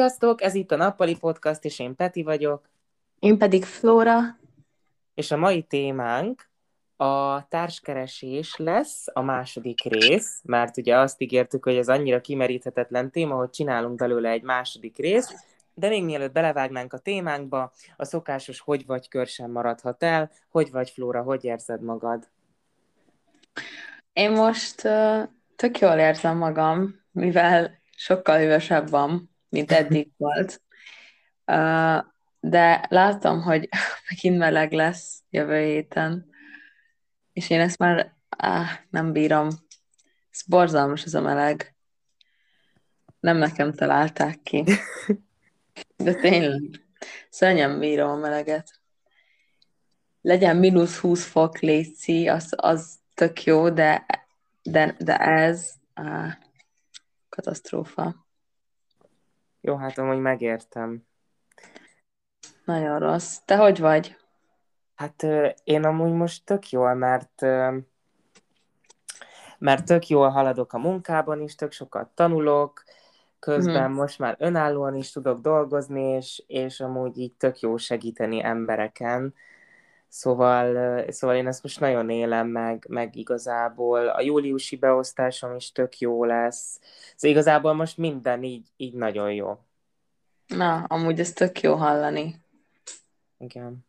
Sziasztok, ez itt a Nappali Podcast, és én Peti vagyok. Én pedig Flóra. És a mai témánk a társkeresés lesz a második rész, mert ugye azt ígértük, hogy ez annyira kimeríthetetlen téma, hogy csinálunk belőle egy második részt, de még mielőtt belevágnánk a témánkba, a szokásos hogy vagy kör sem maradhat el. Hogy vagy, Flóra, hogy érzed magad? Én most uh, tök jól érzem magam, mivel sokkal hűvösebb van, mint eddig volt. De látom, hogy megint meleg lesz jövő héten, és én ezt már áh, nem bírom. Ez borzalmas ez a meleg. Nem nekem találták ki. De tényleg, szörnyen bírom a meleget. Legyen mínusz 20 fok léci, az, az tök jó, de, de, de ez á, katasztrófa. Jó, hát amúgy megértem. Nagyon rossz. Te hogy vagy? Hát én amúgy most tök jól, mert mert tök jól haladok a munkában is, tök sokat tanulok, közben hmm. most már önállóan is tudok dolgozni, és, és amúgy így tök jó segíteni embereken. Szóval, szóval én ezt most nagyon élem meg, meg igazából a júliusi beosztásom is tök jó lesz. Szóval igazából most minden így, így nagyon jó. Na, amúgy ez tök jó hallani. Igen.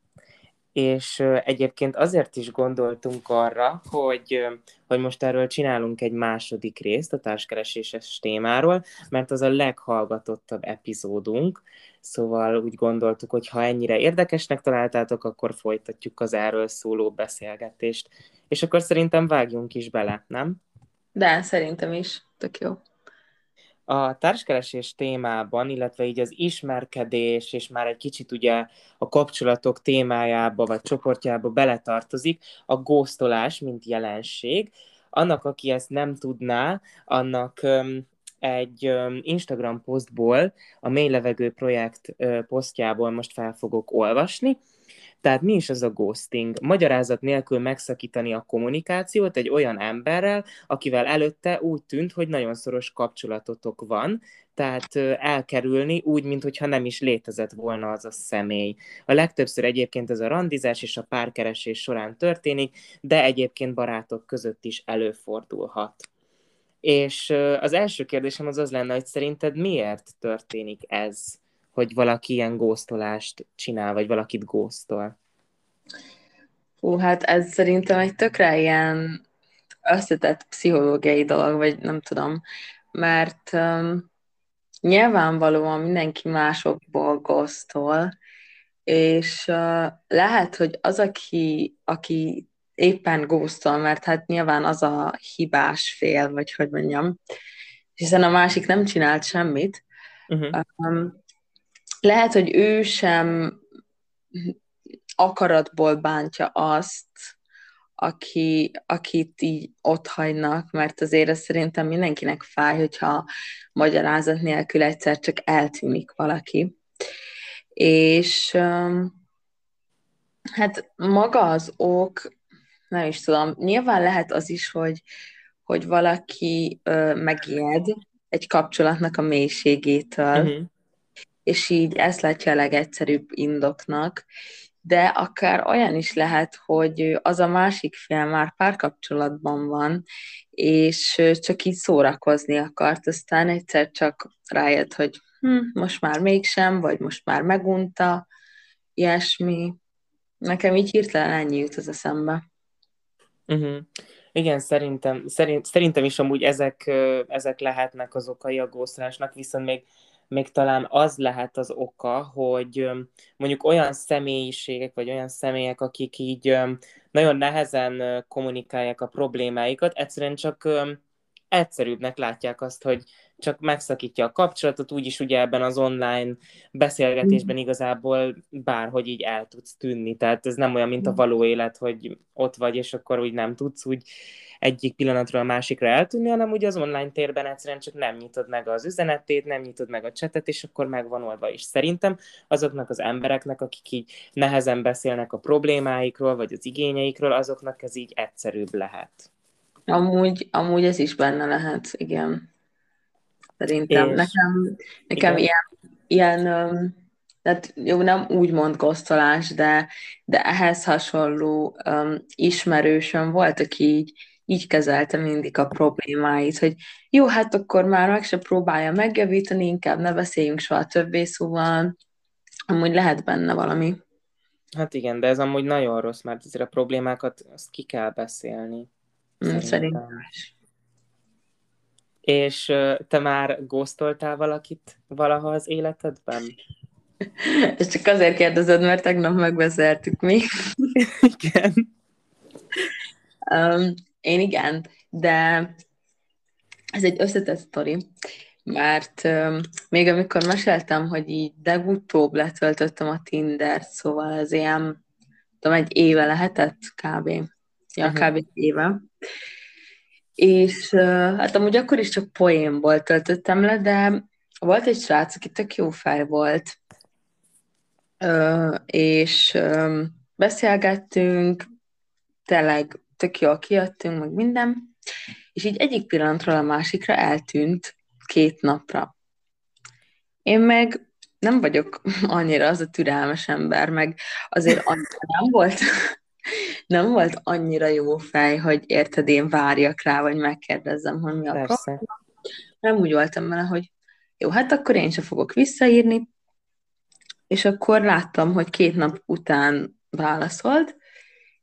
És egyébként azért is gondoltunk arra, hogy, hogy most erről csinálunk egy második részt a társkereséses témáról, mert az a leghallgatottabb epizódunk, szóval úgy gondoltuk, hogy ha ennyire érdekesnek találtátok, akkor folytatjuk az erről szóló beszélgetést. És akkor szerintem vágjunk is bele, nem? De, szerintem is. Tök jó a társkeresés témában, illetve így az ismerkedés, és már egy kicsit ugye a kapcsolatok témájába vagy csoportjába beletartozik a góztolás, mint jelenség. Annak, aki ezt nem tudná, annak um, egy um, Instagram posztból, a Mély Levegő projekt uh, posztjából most fel fogok olvasni, tehát mi is az a ghosting? Magyarázat nélkül megszakítani a kommunikációt egy olyan emberrel, akivel előtte úgy tűnt, hogy nagyon szoros kapcsolatotok van, tehát elkerülni úgy, mintha nem is létezett volna az a személy. A legtöbbször egyébként ez a randizás és a párkeresés során történik, de egyébként barátok között is előfordulhat. És az első kérdésem az az lenne, hogy szerinted miért történik ez? Hogy valaki ilyen góztolást csinál, vagy valakit góztol? Hú, hát ez szerintem egy tökre ilyen összetett pszichológiai dolog, vagy nem tudom, mert um, nyilvánvalóan mindenki másokból góztol, és uh, lehet, hogy az, aki, aki éppen góztol, mert hát nyilván az a hibás fél, vagy hogy mondjam, hiszen a másik nem csinált semmit, uh-huh. um, lehet, hogy ő sem akaratból bántja azt, aki, akit így ott hagynak, mert azért ez szerintem mindenkinek fáj, hogyha magyarázat nélkül egyszer csak eltűnik valaki. És hát maga az ok, nem is tudom, nyilván lehet az is, hogy, hogy valaki ö, megijed egy kapcsolatnak a mélységétől, uh-huh és így ezt látja a legegyszerűbb indoknak, de akár olyan is lehet, hogy az a másik fél már párkapcsolatban van, és csak így szórakozni akart, aztán egyszer csak rájött, hogy hm, most már mégsem, vagy most már megunta, ilyesmi. Nekem így hirtelen ennyi jut az eszembe. Uh-huh. Igen, szerintem, szerint, szerintem is amúgy ezek, ezek lehetnek az okai a gószlásnak, viszont még még talán az lehet az oka, hogy mondjuk olyan személyiségek, vagy olyan személyek, akik így nagyon nehezen kommunikálják a problémáikat, egyszerűen csak egyszerűbbnek látják azt, hogy csak megszakítja a kapcsolatot, úgyis ugye ebben az online beszélgetésben mm. igazából bárhogy így el tudsz tűnni. Tehát ez nem olyan, mint a mm. való élet, hogy ott vagy, és akkor úgy nem tudsz úgy egyik pillanatról a másikra eltűnni, hanem ugye az online térben egyszerűen csak nem nyitod meg az üzenetét, nem nyitod meg a csetet, és akkor meg van oldva is. Szerintem azoknak az embereknek, akik így nehezen beszélnek a problémáikról, vagy az igényeikről, azoknak ez így egyszerűbb lehet. Amúgy, amúgy ez is benne lehet, igen. Szerintem és, nekem, nekem ilyen ilyen, tehát jó, nem úgymond gosztolás, de, de ehhez hasonló um, ismerősöm volt, aki így, így kezelte mindig a problémáit, hogy jó, hát akkor már meg se próbálja megjavítani, inkább ne beszéljünk soha többé, szóval amúgy lehet benne valami. Hát igen, de ez amúgy nagyon rossz, mert azért a problémákat azt ki kell beszélni. Mm, szerintem is. És te már góztoltál valakit valaha az életedben? Ez csak azért kérdezed, mert tegnap megbeszéltük mi. igen. Um, én igen, de ez egy összetett sztori, mert um, még amikor meséltem, hogy így legutóbb letöltöttem a Tinder, szóval ez ilyen, tudom, egy éve lehetett kb. Ja, uh-huh. kb. éve. És hát amúgy akkor is csak poénból töltöttem le, de volt egy srác, aki tök jó fej volt, és beszélgettünk, tényleg tök jól kijöttünk, meg minden, és így egyik pillanatról a másikra eltűnt két napra. Én meg nem vagyok annyira az a türelmes ember, meg azért annyira nem volt, nem volt annyira jó fej, hogy érted, én várjak rá, vagy megkérdezzem, hogy mi a probléma. Nem úgy voltam vele, hogy jó, hát akkor én sem fogok visszaírni, és akkor láttam, hogy két nap után válaszolt,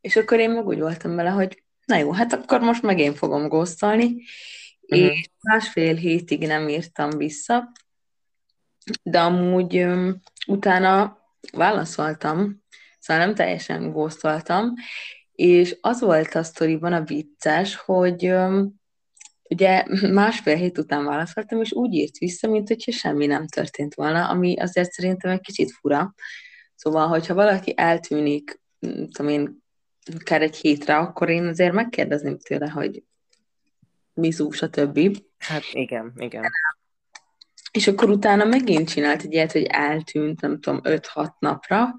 és akkor én meg úgy voltam vele, hogy na jó, hát akkor most meg én fogom góztolni, uh-huh. és másfél hétig nem írtam vissza, de amúgy um, utána válaszoltam, szóval nem teljesen góztoltam, és az volt a sztoriban a vicces, hogy ugye másfél hét után válaszoltam, és úgy írt vissza, mint hogyha semmi nem történt volna, ami azért szerintem egy kicsit fura. Szóval, hogyha valaki eltűnik, tudom én, akár egy hétre, akkor én azért megkérdezném tőle, hogy mi szó, stb. Hát igen, igen. És akkor utána megint csinált egy ilyet, hogy eltűnt, nem tudom, 5-6 napra,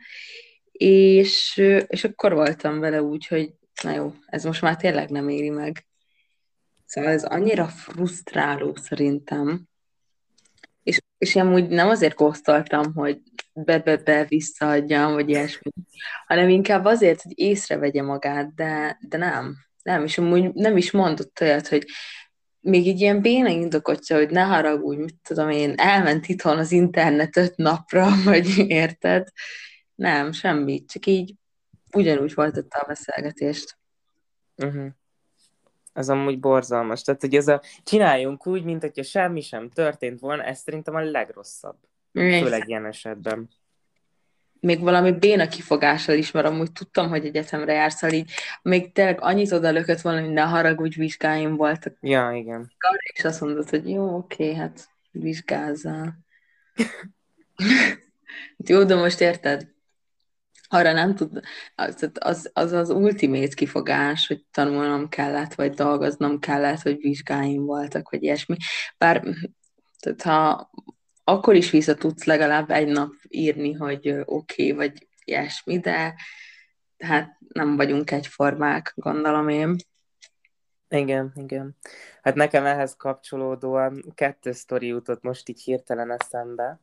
és, és akkor voltam vele úgy, hogy na jó, ez most már tényleg nem éri meg. Szóval ez annyira frusztráló szerintem. És, és én amúgy nem azért kosztoltam, hogy be-be-be visszaadjam, vagy ilyesmi, hanem inkább azért, hogy észrevegye magát, de, de nem. Nem, és amúgy nem is mondott olyat, hogy még egy ilyen béna indokotja, hogy ne haragudj, mit tudom én, elment itthon az internet öt napra, vagy érted? Nem, semmi, csak így ugyanúgy folytatta a beszélgetést. Uh-huh. Ez amúgy borzalmas. Tehát, hogy ez a csináljunk úgy, mint hogyha semmi sem történt volna, ez szerintem a legrosszabb. Főleg ilyen esetben. Még valami béna kifogással is, mert amúgy tudtam, hogy egyetemre jársz, szóval így még tényleg annyit oda lökött volna, hogy ne haragudj, vizsgáim voltak. Ja, igen. És azt mondod, hogy jó, oké, hát vizsgázzál. jó, de most érted? Arra nem tud, az, az, az az ultimate kifogás, hogy tanulnom kellett, vagy dolgoznom kellett, hogy vizsgáim voltak, vagy ilyesmi. Bár tehát ha akkor is vissza tudsz legalább egy nap írni, hogy oké, okay, vagy ilyesmi, de hát nem vagyunk egyformák, gondolom én. Igen, igen. Hát nekem ehhez kapcsolódóan kettő sztori jutott most így hirtelen eszembe.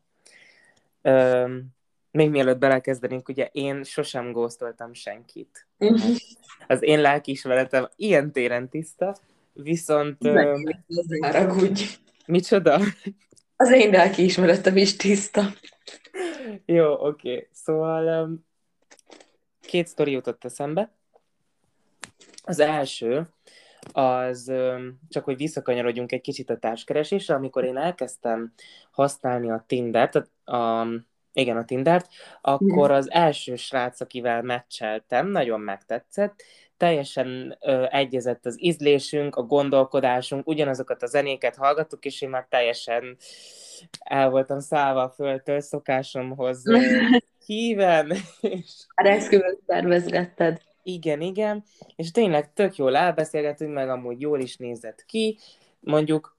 Üm, még mielőtt belekezdenénk, ugye én sosem góztoltam senkit. Uh-huh. Az én lelkiismeretem ilyen téren tiszta, viszont... Haragudj. Micsoda? Az én lelkiismeretem is tiszta. Jó, oké. Okay. Szóval két sztori jutott eszembe. Az első, az csak, hogy visszakanyarodjunk egy kicsit a társkeresésre, amikor én elkezdtem használni a Tindert, a, a igen, a Tindert, akkor az első srác, akivel meccseltem, nagyon megtetszett, teljesen ö, egyezett az ízlésünk, a gondolkodásunk, ugyanazokat a zenéket hallgattuk, és én már teljesen el voltam szállva a földtől szokásomhoz híven. És... A esküvőt tervezgetted. Igen, igen, és tényleg tök jól elbeszélgetünk, meg amúgy jól is nézett ki, mondjuk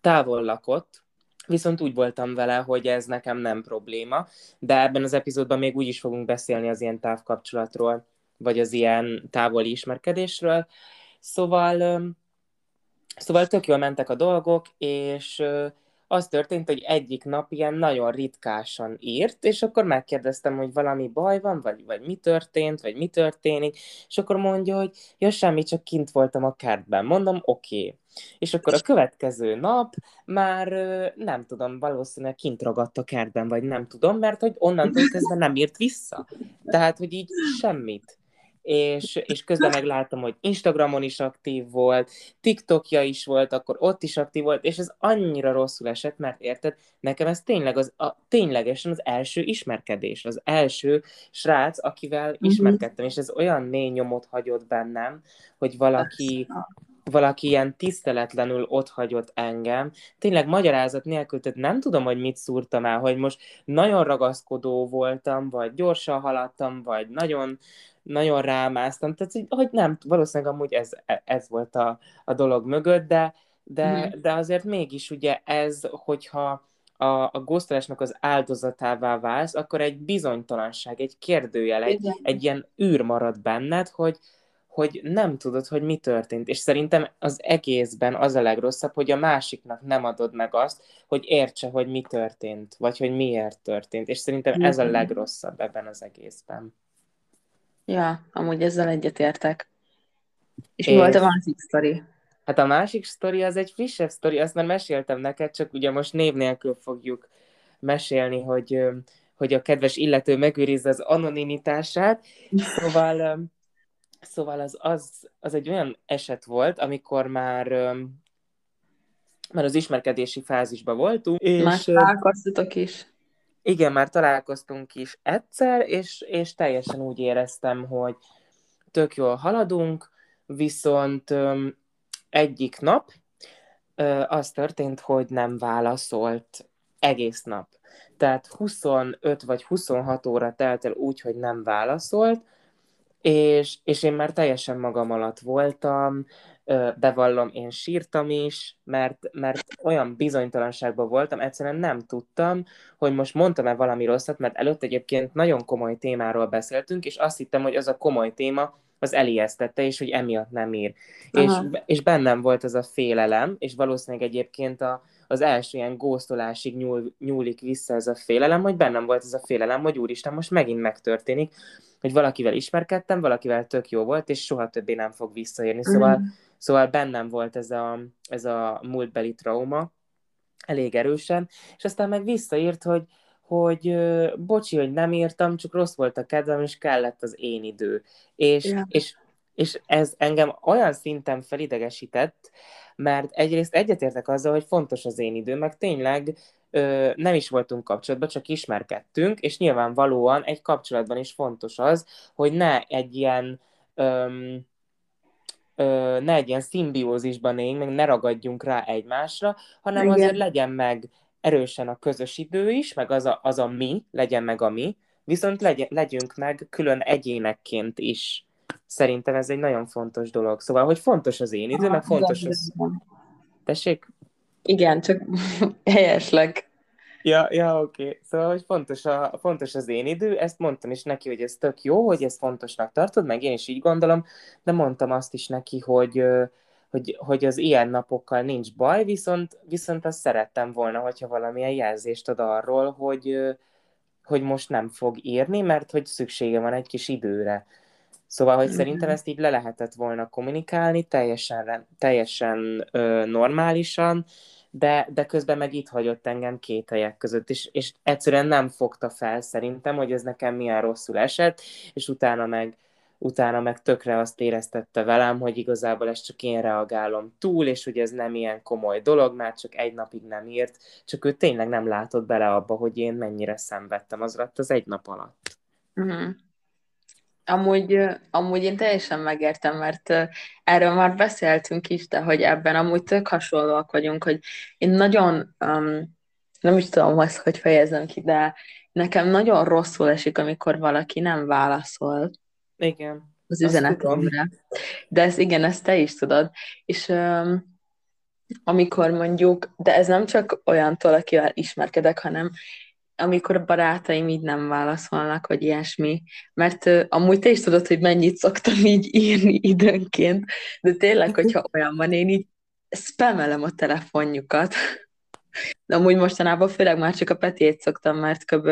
távol lakott, Viszont úgy voltam vele, hogy ez nekem nem probléma, de ebben az epizódban még úgy is fogunk beszélni az ilyen távkapcsolatról, vagy az ilyen távoli ismerkedésről. Szóval, szóval tök jól mentek a dolgok, és az történt, hogy egyik nap ilyen nagyon ritkásan írt, és akkor megkérdeztem, hogy valami baj van, vagy, vagy mi történt, vagy mi történik, és akkor mondja, hogy ja, semmi, csak kint voltam a kertben. Mondom, oké. Okay. És akkor a következő nap már nem tudom, valószínűleg kint ragadt a kertben, vagy nem tudom, mert hogy onnantól kezdve nem írt vissza. Tehát, hogy így semmit és, és közben megláttam, hogy Instagramon is aktív volt, TikTokja is volt, akkor ott is aktív volt, és ez annyira rosszul esett, mert érted, nekem ez tényleg az, a, ténylegesen az első ismerkedés, az első srác, akivel mm-hmm. ismerkedtem, és ez olyan mély nyomot hagyott bennem, hogy valaki, valaki ilyen tiszteletlenül ott hagyott engem. Tényleg magyarázat nélkül, tehát nem tudom, hogy mit szúrtam el, hogy most nagyon ragaszkodó voltam, vagy gyorsan haladtam, vagy nagyon nagyon rámásztam, tehát hogy, nem, valószínűleg amúgy ez, ez volt a, a dolog mögött, de, de, mm. de azért mégis ugye ez, hogyha a, a góztolásnak az áldozatává válsz, akkor egy bizonytalanság, egy kérdőjel, egy, egy ilyen űr marad benned, hogy, hogy nem tudod, hogy mi történt. És szerintem az egészben az a legrosszabb, hogy a másiknak nem adod meg azt, hogy értse, hogy mi történt, vagy hogy miért történt. És szerintem ez a legrosszabb ebben az egészben. Ja, amúgy ezzel egyetértek. És, és mi volt a másik sztori? Hát a másik sztori az egy frissebb sztori, azt már meséltem neked, csak ugye most név nélkül fogjuk mesélni, hogy, hogy a kedves illető megőrizze az anonimitását. Szóval, szóval az, az, az egy olyan eset volt, amikor már már az ismerkedési fázisban voltunk. És, már találkoztatok is. Igen, már találkoztunk is egyszer, és, és teljesen úgy éreztem, hogy tök jól haladunk, viszont öm, egyik nap ö, az történt, hogy nem válaszolt egész nap. Tehát 25 vagy 26 óra telt el úgy, hogy nem válaszolt, és, és én már teljesen magam alatt voltam, bevallom, én sírtam is, mert, mert olyan bizonytalanságban voltam, egyszerűen nem tudtam, hogy most mondtam-e valami rosszat, mert előtt egyébként nagyon komoly témáról beszéltünk, és azt hittem, hogy az a komoly téma az elijesztette, és hogy emiatt nem ír. És, és bennem volt az a félelem, és valószínűleg egyébként a, az első ilyen góztolásig nyúl, nyúlik vissza ez a félelem, hogy bennem volt ez a félelem, hogy úristen, most megint megtörténik, hogy valakivel ismerkedtem, valakivel tök jó volt, és soha többé nem fog visszaérni. Szóval, mm. szóval bennem volt ez a, ez a múltbeli trauma elég erősen, és aztán meg visszaírt, hogy, hogy bocsi, hogy nem írtam, csak rossz volt a kedvem, és kellett az én idő. És, yeah. és, és ez engem olyan szinten felidegesített, mert egyrészt egyetértek azzal, hogy fontos az én idő, meg tényleg ö, nem is voltunk kapcsolatban, csak ismerkedtünk, és nyilvánvalóan egy kapcsolatban is fontos az, hogy ne egy ilyen öm, ö, ne egy ilyen szimbiózisban éljünk, meg ne ragadjunk rá egymásra, hanem Igen. azért legyen meg erősen a közös idő is, meg az a, az a mi, legyen meg a mi, viszont legyen, legyünk meg külön egyénekként is. Szerintem ez egy nagyon fontos dolog. Szóval, hogy fontos az én idő, meg fontos az... Tessék? Igen, csak helyesleg. Ja, ja, oké. Okay. Szóval, hogy fontos, a, fontos az én idő, ezt mondtam is neki, hogy ez tök jó, hogy ezt fontosnak tartod, meg én is így gondolom, de mondtam azt is neki, hogy, hogy, hogy az ilyen napokkal nincs baj, viszont, viszont azt szerettem volna, hogyha valamilyen jelzést ad arról, hogy, hogy most nem fog írni, mert hogy szüksége van egy kis időre. Szóval, hogy szerintem ezt így le lehetett volna kommunikálni, teljesen, teljesen ö, normálisan, de, de közben meg itt hagyott engem két helyek között, és, és egyszerűen nem fogta fel szerintem, hogy ez nekem milyen rosszul esett, és utána meg, utána meg tökre azt éreztette velem, hogy igazából ezt csak én reagálom túl, és hogy ez nem ilyen komoly dolog, már csak egy napig nem írt, csak ő tényleg nem látott bele abba, hogy én mennyire szenvedtem az alatt az egy nap alatt. Uh-huh. Amúgy, amúgy én teljesen megértem, mert erről már beszéltünk is, de hogy ebben amúgy tök hasonlóak vagyunk, hogy én nagyon, um, nem is tudom azt, hogy fejezem ki, de nekem nagyon rosszul esik, amikor valaki nem válaszol. Igen. Az üzenetemre. De ez igen, ezt te is tudod. És um, amikor mondjuk, de ez nem csak olyantól, akivel ismerkedek, hanem amikor a barátaim így nem válaszolnak, vagy ilyesmi, mert uh, amúgy te is tudod, hogy mennyit szoktam így írni időnként, de tényleg, hogyha olyan van, én így spamelem a telefonjukat, De amúgy mostanában főleg már csak a Petiét szoktam, mert kb.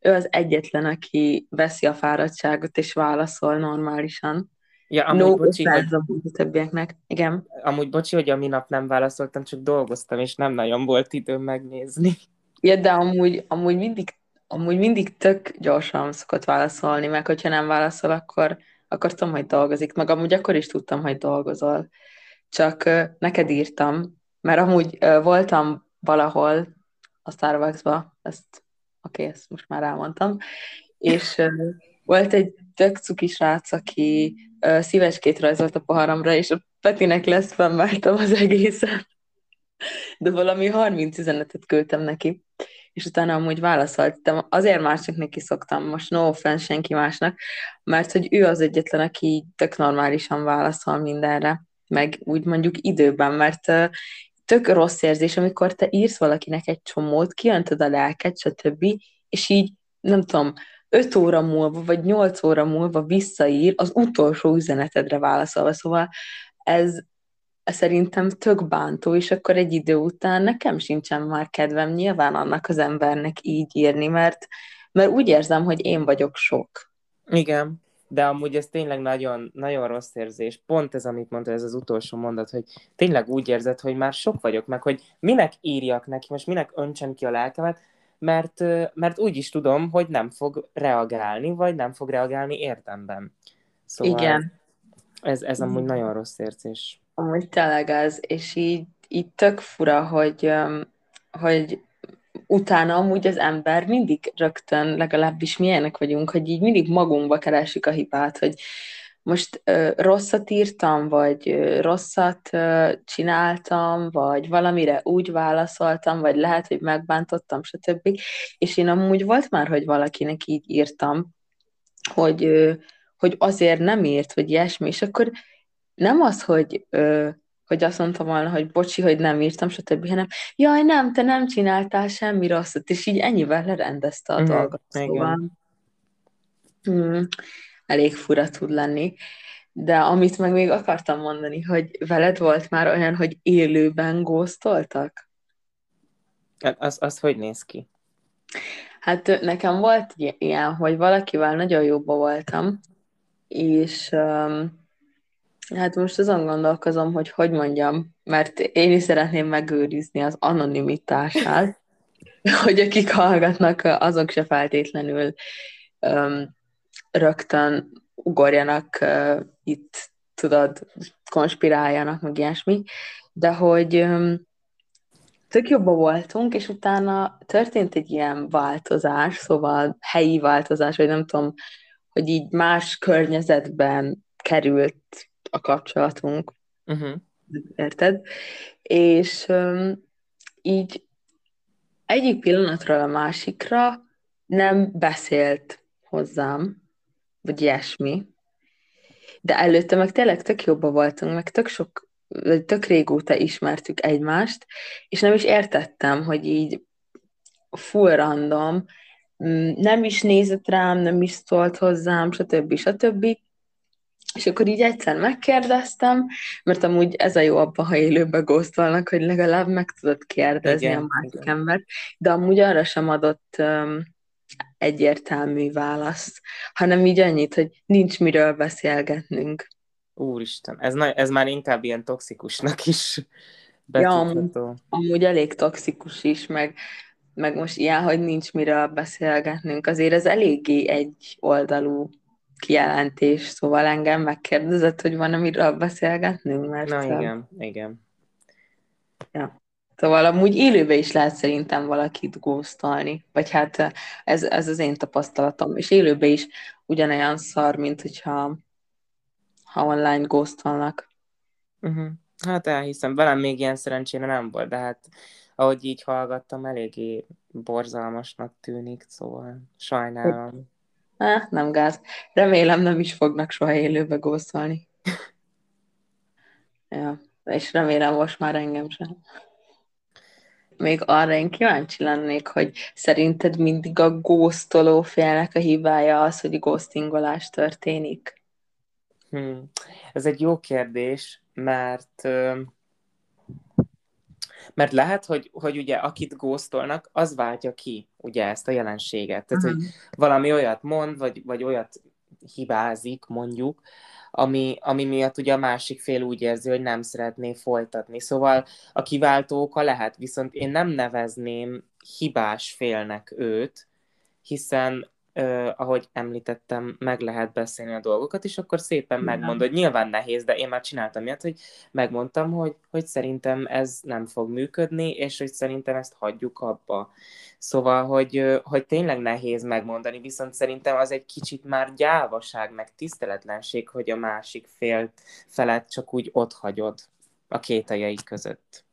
ő az egyetlen, aki veszi a fáradtságot és válaszol normálisan. Ja, amúgy No, bocsi, hogy, a többieknek. Igen. amúgy bocsi, hogy a minap nem válaszoltam, csak dolgoztam, és nem nagyon volt időm megnézni. Ja, de amúgy, amúgy mindig amúgy mindig tök gyorsan szokott válaszolni, meg hogyha nem válaszol, akkor, akkor tudom, hogy dolgozik. Meg amúgy akkor is tudtam, hogy dolgozol. Csak uh, neked írtam, mert amúgy uh, voltam valahol a Starbucksba, ezt oké, okay, ezt most már elmondtam, és uh, volt egy tök cuki srác, aki uh, szívecskét rajzolt a poharamra, és a Petinek lesz fennmártam az egészet. De valami 30 üzenetet küldtem neki és utána amúgy válaszoltam. Azért már csak neki szoktam, most no offense senki másnak, mert hogy ő az egyetlen, aki tök normálisan válaszol mindenre, meg úgy mondjuk időben, mert tök rossz érzés, amikor te írsz valakinek egy csomót, kiöntöd a lelket, stb., és így, nem tudom, 5 óra múlva, vagy 8 óra múlva visszaír az utolsó üzenetedre válaszolva. Szóval ez, szerintem tök bántó, és akkor egy idő után nekem sincsen már kedvem nyilván annak az embernek így írni, mert, mert úgy érzem, hogy én vagyok sok. Igen, de amúgy ez tényleg nagyon, nagyon rossz érzés. Pont ez, amit mondta, ez az utolsó mondat, hogy tényleg úgy érzed, hogy már sok vagyok, meg hogy minek írjak neki, most minek öntsem ki a lelkemet, mert, mert úgy is tudom, hogy nem fog reagálni, vagy nem fog reagálni érdemben. Szóval Igen. Ez, ez amúgy nagyon rossz érzés. Amúgy tényleg az, és így, így tök fura, hogy, hogy utána amúgy az ember mindig rögtön, legalábbis milyenek vagyunk, hogy így mindig magunkba keresik a hibát, hogy most ö, rosszat írtam, vagy ö, rosszat ö, csináltam, vagy valamire úgy válaszoltam, vagy lehet, hogy megbántottam, stb. És én amúgy volt már, hogy valakinek így írtam, hogy, ö, hogy azért nem írt, vagy ilyesmi, és akkor nem az, hogy, ö, hogy azt mondtam volna, hogy bocsi, hogy nem írtam, stb., hanem jaj, nem, te nem csináltál semmi rosszat, és így ennyivel lerendezte a uh-huh, dolgot. Szóval hmm, elég fura tud lenni. De amit meg még akartam mondani, hogy veled volt már olyan, hogy élőben góztoltak? Hát az, az hogy néz ki? Hát nekem volt ilyen, hogy valakivel nagyon jóba voltam, és um, Hát most azon gondolkozom, hogy hogy mondjam, mert én is szeretném megőrizni az anonimitását, hogy akik hallgatnak, azok se feltétlenül um, rögtön ugorjanak uh, itt, tudod, konspiráljanak, meg ilyesmi, de hogy um, tök jobban voltunk, és utána történt egy ilyen változás, szóval helyi változás, vagy nem tudom, hogy így más környezetben került a kapcsolatunk. Uh-huh. Érted? És um, így egyik pillanatról a másikra nem beszélt hozzám, vagy ilyesmi. De előtte meg tényleg tök jobban voltunk, meg tök sok, tök régóta ismertük egymást, és nem is értettem, hogy így full random, mm, nem is nézett rám, nem is szólt hozzám, stb. stb. És akkor így egyszer megkérdeztem, mert amúgy ez a jó abban, ha élőben góztolnak, hogy legalább meg tudod kérdezni igen, a másik igen. embert, de amúgy arra sem adott um, egyértelmű választ, hanem így annyit, hogy nincs miről beszélgetnünk. Úristen, ez, na- ez már inkább ilyen toxikusnak is ja, amúgy, amúgy elég toxikus is, meg, meg most ilyen, hogy nincs miről beszélgetnünk, azért ez eléggé egy oldalú kijelentés, szóval engem megkérdezett, hogy van, amiről beszélgetnünk, mert... Na igen, igen. Ja. Szóval amúgy élőben is lehet szerintem valakit góztolni, vagy hát ez, ez az én tapasztalatom, és élőben is ugyanolyan szar, mint hogyha ha online góztolnak. Uh-huh. Hát elhiszem, velem még ilyen szerencsére nem volt, de hát ahogy így hallgattam, eléggé borzalmasnak tűnik, szóval sajnálom. Eh, nem gáz. Remélem nem is fognak soha élőbe gózolni. ja, és remélem most már engem sem. Még arra én kíváncsi lennék, hogy szerinted mindig a góztoló félnek a hibája az, hogy góztingolás történik? Hmm. Ez egy jó kérdés, mert Mert lehet, hogy, hogy ugye akit góztolnak, az váltja ki ugye ezt a jelenséget. Tehát, uh-huh. hogy valami olyat mond, vagy, vagy olyat hibázik, mondjuk, ami, ami miatt ugye a másik fél úgy érzi, hogy nem szeretné folytatni. Szóval a kiváltó oka lehet, viszont én nem nevezném hibás félnek őt, hiszen Uh, ahogy említettem, meg lehet beszélni a dolgokat, és akkor szépen megmondod, nyilván nehéz, de én már csináltam ilyet, hogy megmondtam, hogy, hogy szerintem ez nem fog működni, és hogy szerintem ezt hagyjuk abba. Szóval, hogy, hogy tényleg nehéz megmondani, viszont szerintem az egy kicsit már gyávaság, meg tiszteletlenség, hogy a másik fél felett csak úgy ott hagyod a két ajai között.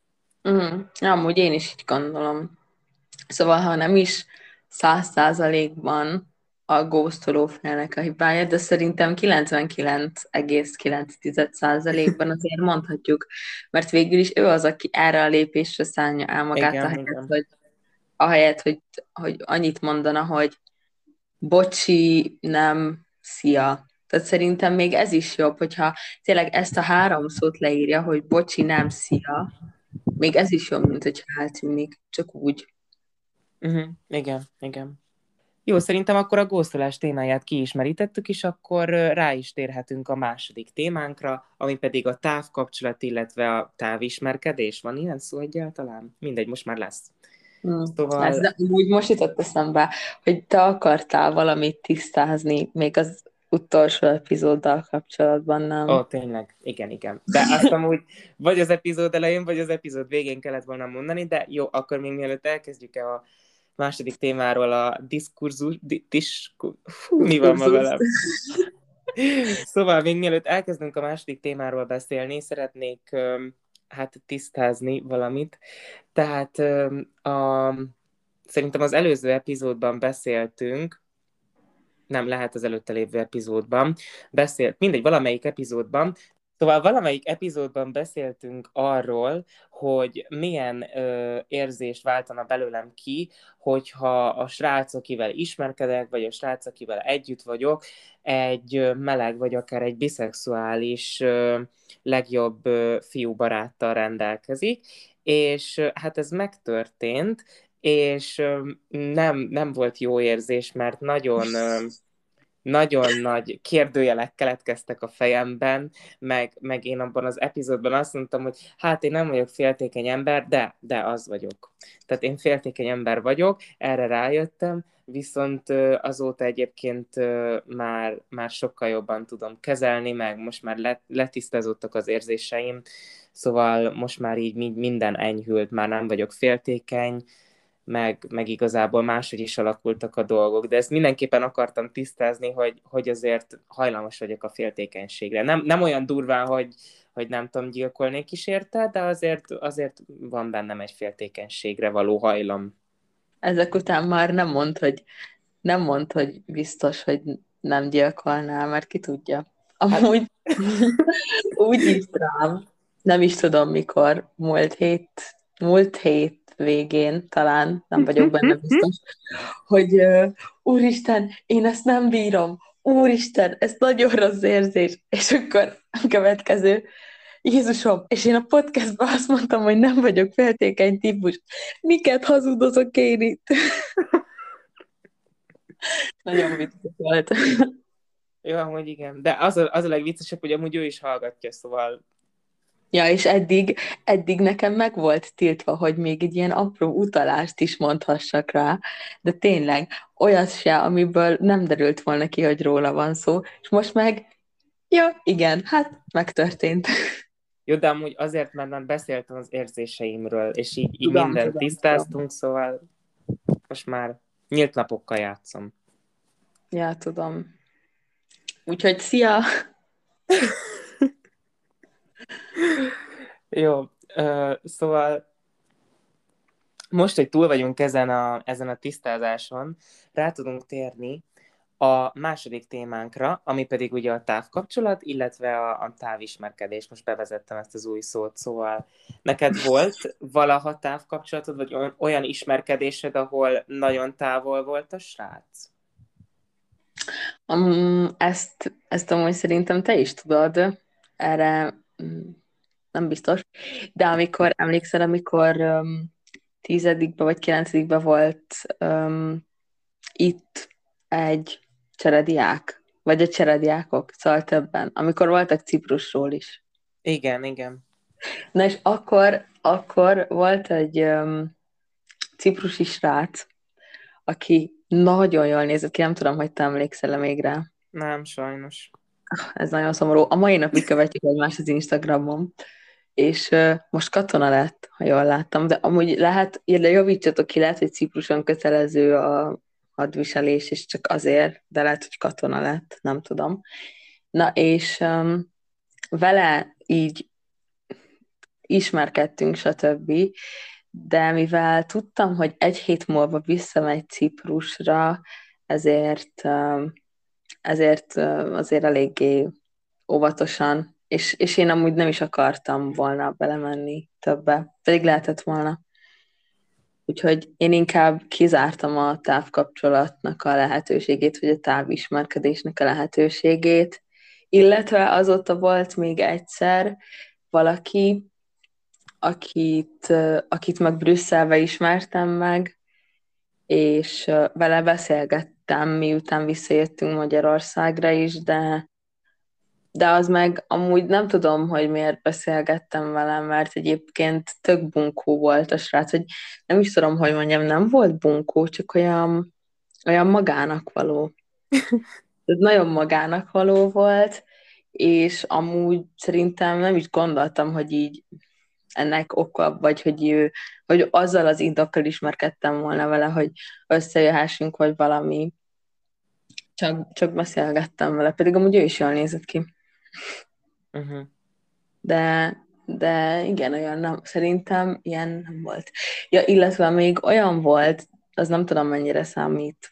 Mm, amúgy én is így gondolom. Szóval, ha nem is száz százalékban a ghostoló félnek a hibája, de szerintem 99,9%-ban azért mondhatjuk, mert végül is ő az, aki erre a lépésre szállja el magát, igen, ahelyett, igen. hogy ahelyett, hogy, hogy annyit mondana, hogy bocsi, nem, szia. Tehát szerintem még ez is jobb, hogyha tényleg ezt a három szót leírja, hogy bocsi, nem, szia, még ez is jobb, mint hogyha eltűnik, csak úgy. Uh-huh. Igen, igen. Jó, szerintem akkor a gózolás témáját kiismerítettük, és akkor rá is térhetünk a második témánkra, ami pedig a távkapcsolat, illetve a távismerkedés. Van ilyen szó egyáltalán? Mindegy, most már lesz. Hmm. Szóval... Ez úgy most jutott eszembe, hogy te akartál valamit tisztázni, még az utolsó epizóddal kapcsolatban, nem? Ó, tényleg, igen, igen. De azt amúgy vagy az epizód elején, vagy az epizód végén kellett volna mondani, de jó, akkor még mielőtt elkezdjük a második témáról a diskurzus, di, diskur, fú, mi van ma velem? Szóval még mielőtt elkezdünk a második témáról beszélni, szeretnék hát tisztázni valamit. Tehát a, szerintem az előző epizódban beszéltünk, nem lehet az előtte lévő epizódban, beszélt, mindegy, valamelyik epizódban Szóval valamelyik epizódban beszéltünk arról, hogy milyen ö, érzést váltana belőlem ki, hogyha a srác, akivel ismerkedek, vagy a srác, akivel együtt vagyok, egy meleg, vagy akár egy biszexuális ö, legjobb ö, fiúbaráttal rendelkezik, és ö, hát ez megtörtént, és ö, nem, nem volt jó érzés, mert nagyon... Ö, nagyon nagy kérdőjelek keletkeztek a fejemben, meg, meg én abban az epizódban azt mondtam, hogy hát én nem vagyok féltékeny ember, de, de az vagyok. Tehát én féltékeny ember vagyok, erre rájöttem, viszont azóta egyébként már, már sokkal jobban tudom kezelni, meg most már letisztázottak az érzéseim, szóval most már így minden enyhült, már nem vagyok féltékeny, meg, meg igazából máshogy is alakultak a dolgok, de ezt mindenképpen akartam tisztázni, hogy, hogy azért hajlamos vagyok a féltékenységre. Nem, nem olyan durván, hogy, hogy nem tudom, gyilkolnék is érte, de azért, azért van bennem egy féltékenységre való hajlam. Ezek után már nem mond, hogy nem mond, hogy biztos, hogy nem gyilkolnál, mert ki tudja. Amúgy hát... úgy is rám, nem is tudom mikor, múlt hét, múlt hét végén talán, nem vagyok benne biztos, hogy úristen, én ezt nem bírom, úristen, ez nagyon rossz érzés, és akkor a következő, Jézusom, és én a podcastban azt mondtam, hogy nem vagyok feltékeny típus. Miket hazudozok én itt? Nagyon vicces volt. Jó, amúgy igen. De az a, az a legviccesebb, hogy amúgy ő is hallgatja, szóval Ja, és eddig, eddig nekem meg volt tiltva, hogy még egy ilyen apró utalást is mondhassak rá, de tényleg olyat se, amiből nem derült volna ki, hogy róla van szó, és most meg, ja, igen, hát megtörtént. Jó, de amúgy azért, mert nem beszéltem az érzéseimről, és így, így tudom, mindent tudom, tisztáztunk, tudom. szóval most már nyílt napokkal játszom. Ja, tudom. Úgyhogy szia! Jó, uh, szóval most, hogy túl vagyunk ezen a, ezen a tisztázáson, rá tudunk térni a második témánkra, ami pedig ugye a távkapcsolat, illetve a, a távismerkedés. Most bevezettem ezt az új szót, szóval neked volt valaha távkapcsolatod, vagy olyan ismerkedésed, ahol nagyon távol volt a srác? Um, ezt, ezt amúgy szerintem te is tudod. Erre nem biztos. De amikor, emlékszel, amikor um, tizedikbe vagy kilencedikbe volt um, itt egy cserediák, vagy a cserediákok, szóval többen, amikor voltak Ciprusról is. Igen, igen. Na és akkor, akkor volt egy um, ciprusi srác, aki nagyon jól nézett ki, nem tudom, hogy te emlékszel még rá. Nem, sajnos. Ez nagyon szomorú. A mai napig követjük egymást az Instagramon, és uh, most katona lett, ha jól láttam, de amúgy lehet, de javítsatok ki, lehet, hogy Cipruson kötelező a hadviselés, és csak azért, de lehet, hogy katona lett, nem tudom. Na, és um, vele így ismerkedtünk, stb., de mivel tudtam, hogy egy hét múlva visszamegy Ciprusra, ezért, um, ezért um, azért eléggé óvatosan, és, és én amúgy nem is akartam volna belemenni többe, pedig lehetett volna. Úgyhogy én inkább kizártam a távkapcsolatnak a lehetőségét, vagy a távismerkedésnek a lehetőségét, illetve azóta volt még egyszer valaki, akit, akit meg Brüsszelbe ismertem meg, és vele beszélgettem, miután visszajöttünk Magyarországra is, de de az meg amúgy nem tudom, hogy miért beszélgettem velem, mert egyébként tök bunkó volt a srác, hogy nem is tudom, hogy mondjam, nem volt bunkó, csak olyan, olyan magának való. Ez nagyon magának való volt, és amúgy szerintem nem is gondoltam, hogy így ennek oka, vagy hogy, ő, hogy azzal az indokkal ismerkedtem volna vele, hogy összejöhessünk, vagy valami. Csak, csak beszélgettem vele, pedig amúgy ő is jól nézett ki. Uh-huh. De, de igen, olyan nem, szerintem ilyen nem volt. Ja, illetve még olyan volt, az nem tudom mennyire számít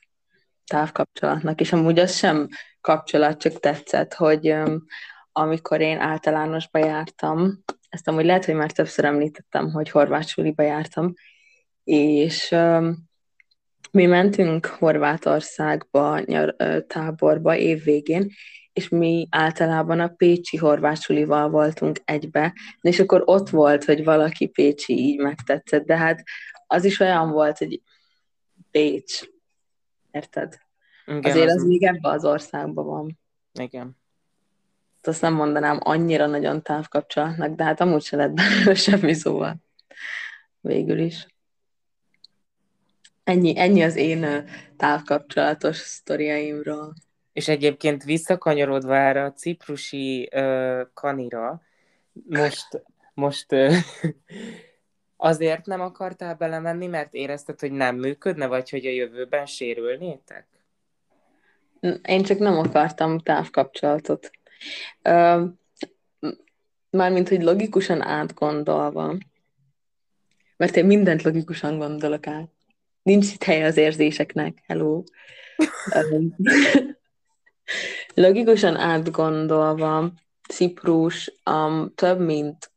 távkapcsolatnak, és amúgy az sem kapcsolat, csak tetszett, hogy amikor én általánosba jártam, ezt amúgy lehet, hogy már többször említettem, hogy horvát jártam, és mi mentünk Horvátországba nyar, táborba évvégén, és mi általában a Pécsi horvásulival voltunk egybe, és akkor ott volt, hogy valaki Pécsi így megtetszett, de hát az is olyan volt, hogy Pécs, érted? Igen, Azért az, az még ebbe az országban van. Igen. Azt nem mondanám annyira nagyon távkapcsolatnak, de hát amúgy se lett belőle semmi szóval. Végül is. Ennyi, ennyi az én távkapcsolatos sztoriaimról. És egyébként visszakanyarodva erre a ciprusi uh, kanira, most, most uh, azért nem akartál belemenni, mert érezted, hogy nem működne, vagy hogy a jövőben sérülnétek? Én csak nem akartam távkapcsolatot. Uh, mármint, hogy logikusan átgondolva. Mert én mindent logikusan gondolok át. Nincs itt hely az érzéseknek. Hello. Logikusan átgondolva, Ciprus um, több mint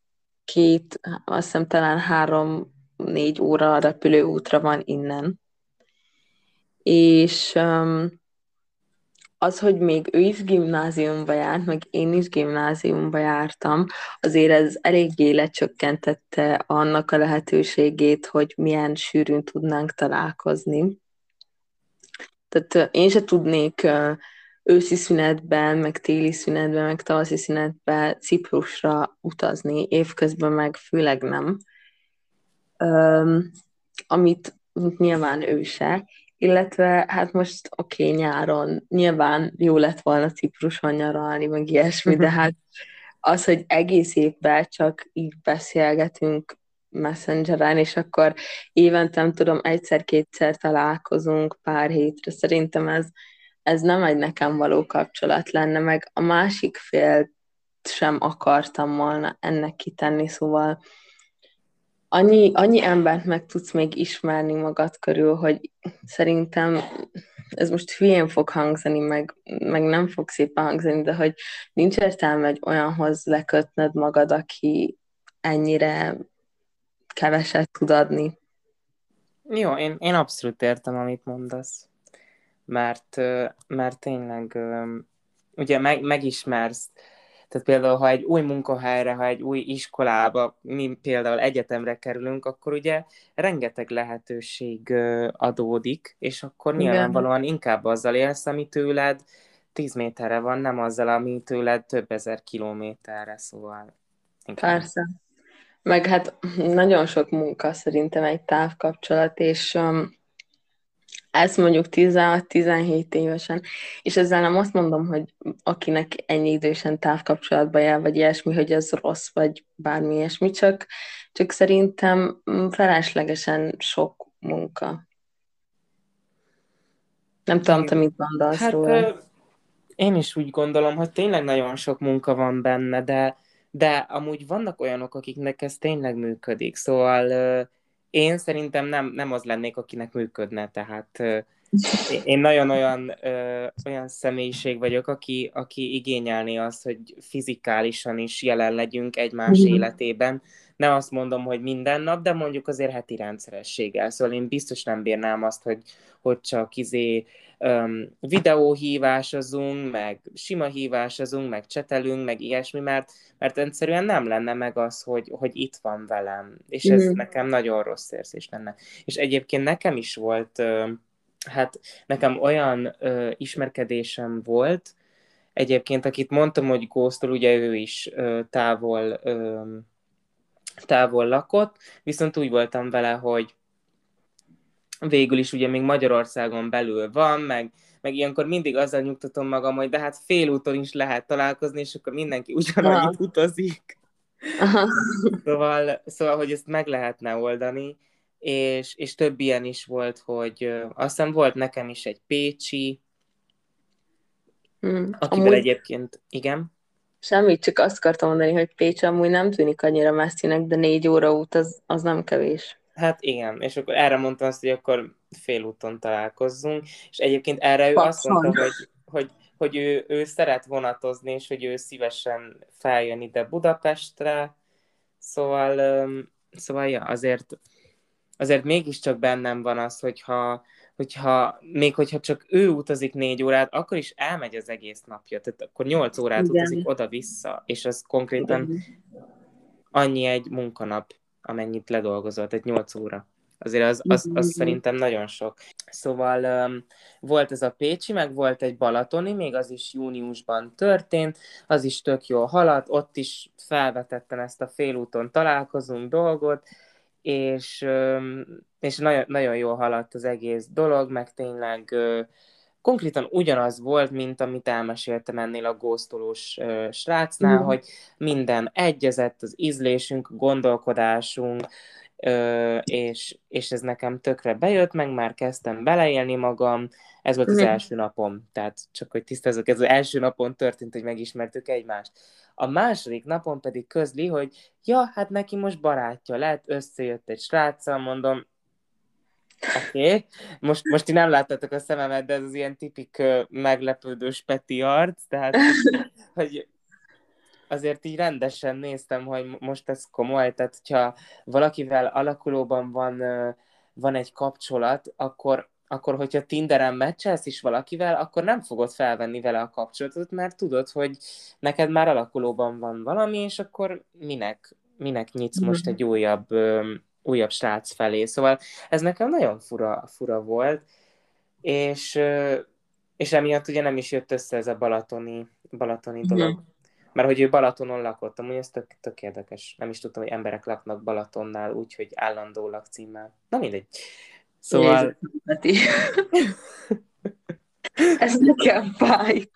két, azt hiszem talán három-négy óra repülőútra van innen. És um, az, hogy még ő is gimnáziumba járt, meg én is gimnáziumba jártam, azért ez eléggé lecsökkentette annak a lehetőségét, hogy milyen sűrűn tudnánk találkozni. Tehát én se tudnék őszi szünetben, meg téli szünetben, meg tavaszi szünetben Ciprusra utazni, évközben meg főleg nem. Um, amit nyilván ő illetve hát most oké, okay, nyáron. Nyilván jó lett volna Cipruson nyaralni, meg ilyesmi, de hát az, hogy egész évben csak így beszélgetünk messengeren, és akkor évente, nem tudom, egyszer-kétszer találkozunk pár hétre, szerintem ez ez nem egy nekem való kapcsolat lenne, meg a másik fél sem akartam volna ennek kitenni, szóval annyi, annyi embert meg tudsz még ismerni magad körül, hogy szerintem ez most hülyén fog hangzani, meg, meg nem fog szépen hangzani, de hogy nincs értelme egy olyanhoz lekötned magad, aki ennyire keveset tud adni. Jó, én, én abszolút értem, amit mondasz mert, mert tényleg ugye meg, megismersz, Tehát például, ha egy új munkahelyre, ha egy új iskolába, mi például egyetemre kerülünk, akkor ugye rengeteg lehetőség adódik, és akkor Igen. nyilvánvalóan inkább azzal élsz, ami tőled 10 méterre van, nem azzal, ami tőled több ezer kilométerre, szóval... Inkább. Persze. Meg hát nagyon sok munka szerintem egy távkapcsolat, és um, ezt mondjuk 16-17 évesen, és ezzel nem azt mondom, hogy akinek ennyi idősen távkapcsolatba jár, vagy ilyesmi, hogy ez rossz, vagy bármi ilyesmi, csak, csak szerintem feleslegesen sok munka. Nem tudom, te mit gondolsz hát, róla? Én is úgy gondolom, hogy tényleg nagyon sok munka van benne, de, de amúgy vannak olyanok, akiknek ez tényleg működik. Szóval én szerintem nem, nem az lennék, akinek működne, tehát én nagyon olyan, ö, olyan személyiség vagyok, aki, aki igényelné azt, hogy fizikálisan is jelen legyünk egymás mm. életében. Nem azt mondom, hogy minden nap, de mondjuk azért heti rendszerességgel. Szóval én biztos nem bírnám azt, hogy, hogy csak izé um, videóhívásozunk, meg sima hívásozunk, meg csetelünk, meg ilyesmi, mert, mert egyszerűen nem lenne meg az, hogy, hogy itt van velem. És ez mm. nekem nagyon rossz érzés lenne. És egyébként nekem is volt, hát nekem olyan uh, ismerkedésem volt, egyébként, akit mondtam, hogy Góztól, ugye ő is uh, távol, uh, távol lakott, viszont úgy voltam vele, hogy végül is ugye még Magyarországon belül van, meg, meg ilyenkor mindig azzal nyugtatom magam, hogy de hát félúton is lehet találkozni, és akkor mindenki ugyanannyit utazik. Aha. Szóval, szóval, hogy ezt meg lehetne oldani, és, és több ilyen is volt, hogy azt hiszem volt nekem is egy Pécsi, hmm. akivel amúgy... egyébként, igen. Semmit, csak azt akartam mondani, hogy Pécs amúgy nem tűnik annyira messzinek, de négy óra út az, az nem kevés. Hát igen, és akkor erre mondtam azt, hogy akkor félúton találkozzunk, és egyébként erre ő Paxon. azt mondta, hogy, hogy, hogy ő, ő szeret vonatozni, és hogy ő szívesen feljön ide Budapestre, szóval, szóval ja, azért, azért mégiscsak bennem van az, hogyha, hogyha még hogyha csak ő utazik négy órát, akkor is elmegy az egész napja, tehát akkor nyolc órát Igen. utazik oda-vissza, és az konkrétan Igen. annyi egy munkanap amennyit ledolgozott, egy 8 óra. Azért az, az, az szerintem nagyon sok. Szóval um, volt ez a Pécsi, meg volt egy Balatoni, még az is júniusban történt, az is tök jól haladt, ott is felvetettem ezt a félúton találkozunk dolgot, és, um, és nagyon, nagyon jól haladt az egész dolog, meg tényleg uh, konkrétan ugyanaz volt, mint amit elmeséltem ennél a góztolós uh, srácnál, mm. hogy minden egyezett, az ízlésünk, gondolkodásunk, uh, és, és ez nekem tökre bejött, meg már kezdtem beleélni magam, ez volt az mm. első napom, tehát csak hogy tisztázok, ez az első napon történt, hogy megismertük egymást. A második napon pedig közli, hogy ja, hát neki most barátja lett, összejött egy sráccal, mondom, Oké, okay. most, most ti nem láttatok a szememet, de ez az ilyen tipik meglepődős Peti arc, tehát hogy azért így rendesen néztem, hogy most ez komoly, tehát hogyha valakivel alakulóban van, van egy kapcsolat, akkor, akkor hogyha Tinderen meccselsz is valakivel, akkor nem fogod felvenni vele a kapcsolatot, mert tudod, hogy neked már alakulóban van valami, és akkor minek, minek nyitsz most mhm. egy újabb újabb srác felé. Szóval ez nekem nagyon fura, fura volt, és, és emiatt ugye nem is jött össze ez a balatoni, balatoni mhm. dolog. Mm. Mert hogy ő Balatonon lakott, amúgy ez tök, tök érdekes. Nem is tudtam, hogy emberek laknak Balatonnál úgy, hogy állandó lakcímmel. Na mindegy. Szóval... ez nekem fájt.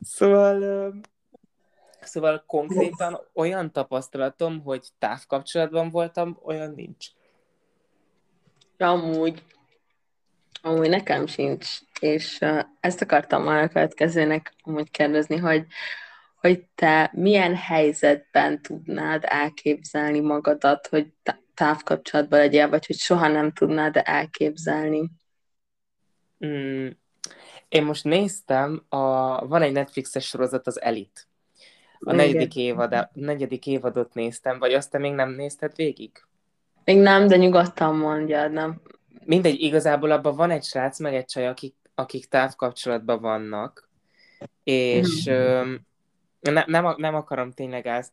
Szóval Szóval konkrétan olyan tapasztalatom, hogy távkapcsolatban voltam, olyan nincs. Amúgy, amúgy nekem sincs, és uh, ezt akartam már a következőnek amúgy kérdezni, hogy, hogy te milyen helyzetben tudnád elképzelni magadat, hogy távkapcsolatban legyél, vagy hogy soha nem tudnád elképzelni? Mm, én most néztem, a, van egy Netflixes sorozat, az Elite. A negyedik, évad, a negyedik évadot néztem, vagy azt te még nem nézted végig? Még nem, de nyugodtan mondjad, nem. Mindegy, igazából abban van egy srác, meg egy csaj, akik, akik távkapcsolatban vannak, és mm. ne, nem, nem akarom tényleg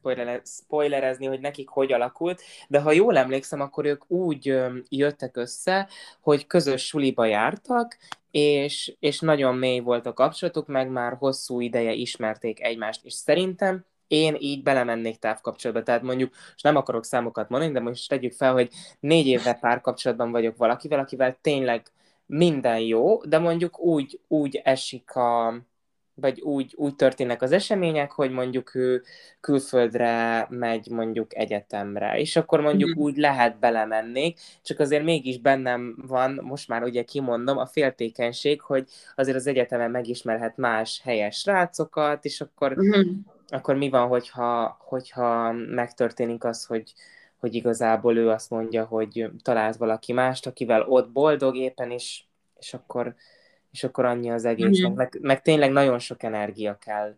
spoilerezni, hogy nekik hogy alakult, de ha jól emlékszem, akkor ők úgy jöttek össze, hogy közös suliba jártak, és, és nagyon mély volt a kapcsolatuk, meg már hosszú ideje ismerték egymást, és szerintem én így belemennék távkapcsolatba. Tehát mondjuk, és nem akarok számokat mondani, de most tegyük fel, hogy négy éve párkapcsolatban vagyok valakivel, akivel tényleg minden jó, de mondjuk úgy, úgy esik a, vagy úgy, úgy történnek az események, hogy mondjuk ő külföldre megy mondjuk egyetemre, és akkor mondjuk mm. úgy lehet belemennék, csak azért mégis bennem van, most már ugye kimondom, a féltékenység, hogy azért az egyetemen megismerhet más helyes srácokat, és akkor, mm. akkor mi van, hogyha, hogyha megtörténik az, hogy, hogy igazából ő azt mondja, hogy talált valaki mást, akivel ott boldog éppen, és, és akkor és akkor annyi az egésznek. Mm-hmm. Meg, meg tényleg nagyon sok energia kell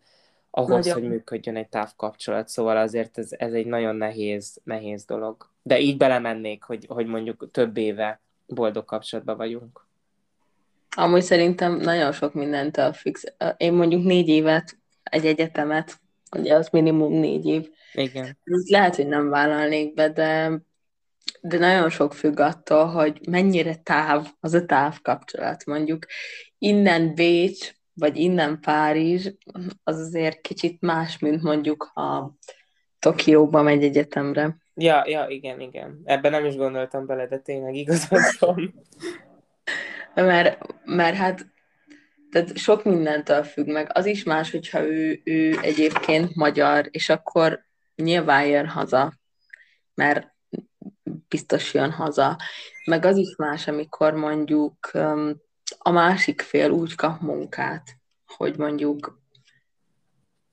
ahhoz, nagyon. hogy működjön egy távkapcsolat, szóval azért ez, ez egy nagyon nehéz, nehéz dolog. De így belemennék, hogy, hogy mondjuk több éve boldog kapcsolatban vagyunk. Amúgy szerintem nagyon sok mindentől függ. Én mondjuk négy évet, egy egyetemet, ugye az minimum négy év. Igen. Lehet, hogy nem vállalnék be, de de nagyon sok függ attól, hogy mennyire táv az a távkapcsolat. Mondjuk innen Bécs, vagy innen Párizs, az azért kicsit más, mint mondjuk ha Tokióba megy egyetemre. Ja, ja, igen, igen. Ebben nem is gondoltam bele, de tényleg igazad van. mert, mert hát tehát sok mindentől függ meg. Az is más, hogyha ő, ő egyébként magyar, és akkor nyilván jön haza, mert biztos jön haza. Meg az is más, amikor mondjuk a másik fél úgy kap munkát, hogy mondjuk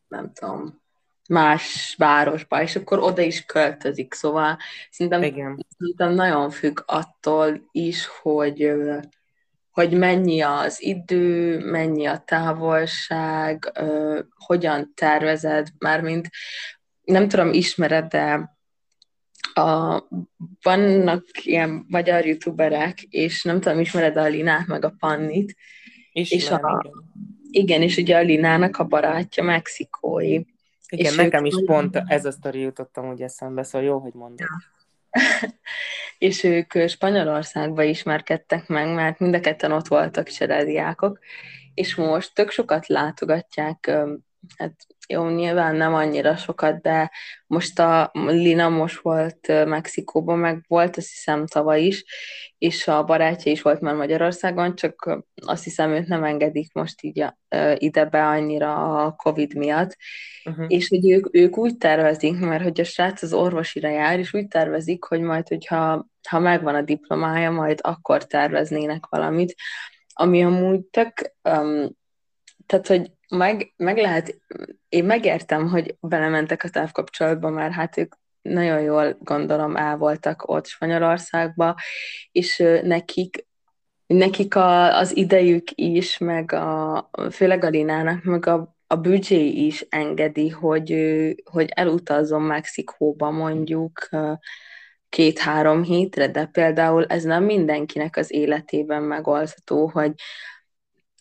nem tudom, más városba, és akkor oda is költözik. Szóval szerintem, Igen. szerintem nagyon függ attól is, hogy, hogy mennyi az idő, mennyi a távolság, hogyan tervezed, mármint nem tudom, ismered, de a, vannak ilyen magyar youtuberek, és nem tudom, ismered a Linát, meg a Pannit. Ismer, és a, igen. igen, és ugye a Linának a barátja mexikói. Igen, és nekem is pont ez a sztori jutottam úgy eszembe, szóval jó, hogy mondod. Ja. és ők Spanyolországba ismerkedtek meg, mert mind a ketten ott voltak cserediákok, és most tök sokat látogatják hát jó, nyilván nem annyira sokat, de most a Lina most volt Mexikóban, meg volt azt hiszem tavaly is, és a barátja is volt már Magyarországon, csak azt hiszem őt nem engedik most így ide be annyira a Covid miatt, uh-huh. és hogy ők, ők úgy tervezik, mert hogy a srác az orvosira jár, és úgy tervezik, hogy majd, hogyha ha megvan a diplomája, majd akkor terveznének valamit, ami amúgy tök um, tehát, hogy meg, meg lehet, én megértem, hogy belementek a távkapcsolatba, mert hát ők nagyon jól gondolom el voltak ott Spanyolországba, és nekik nekik a, az idejük is, meg a, főleg a Linának, meg a, a büdzsé is engedi, hogy, hogy elutazzon Mexikóba mondjuk két-három hétre, de például ez nem mindenkinek az életében megoldható, hogy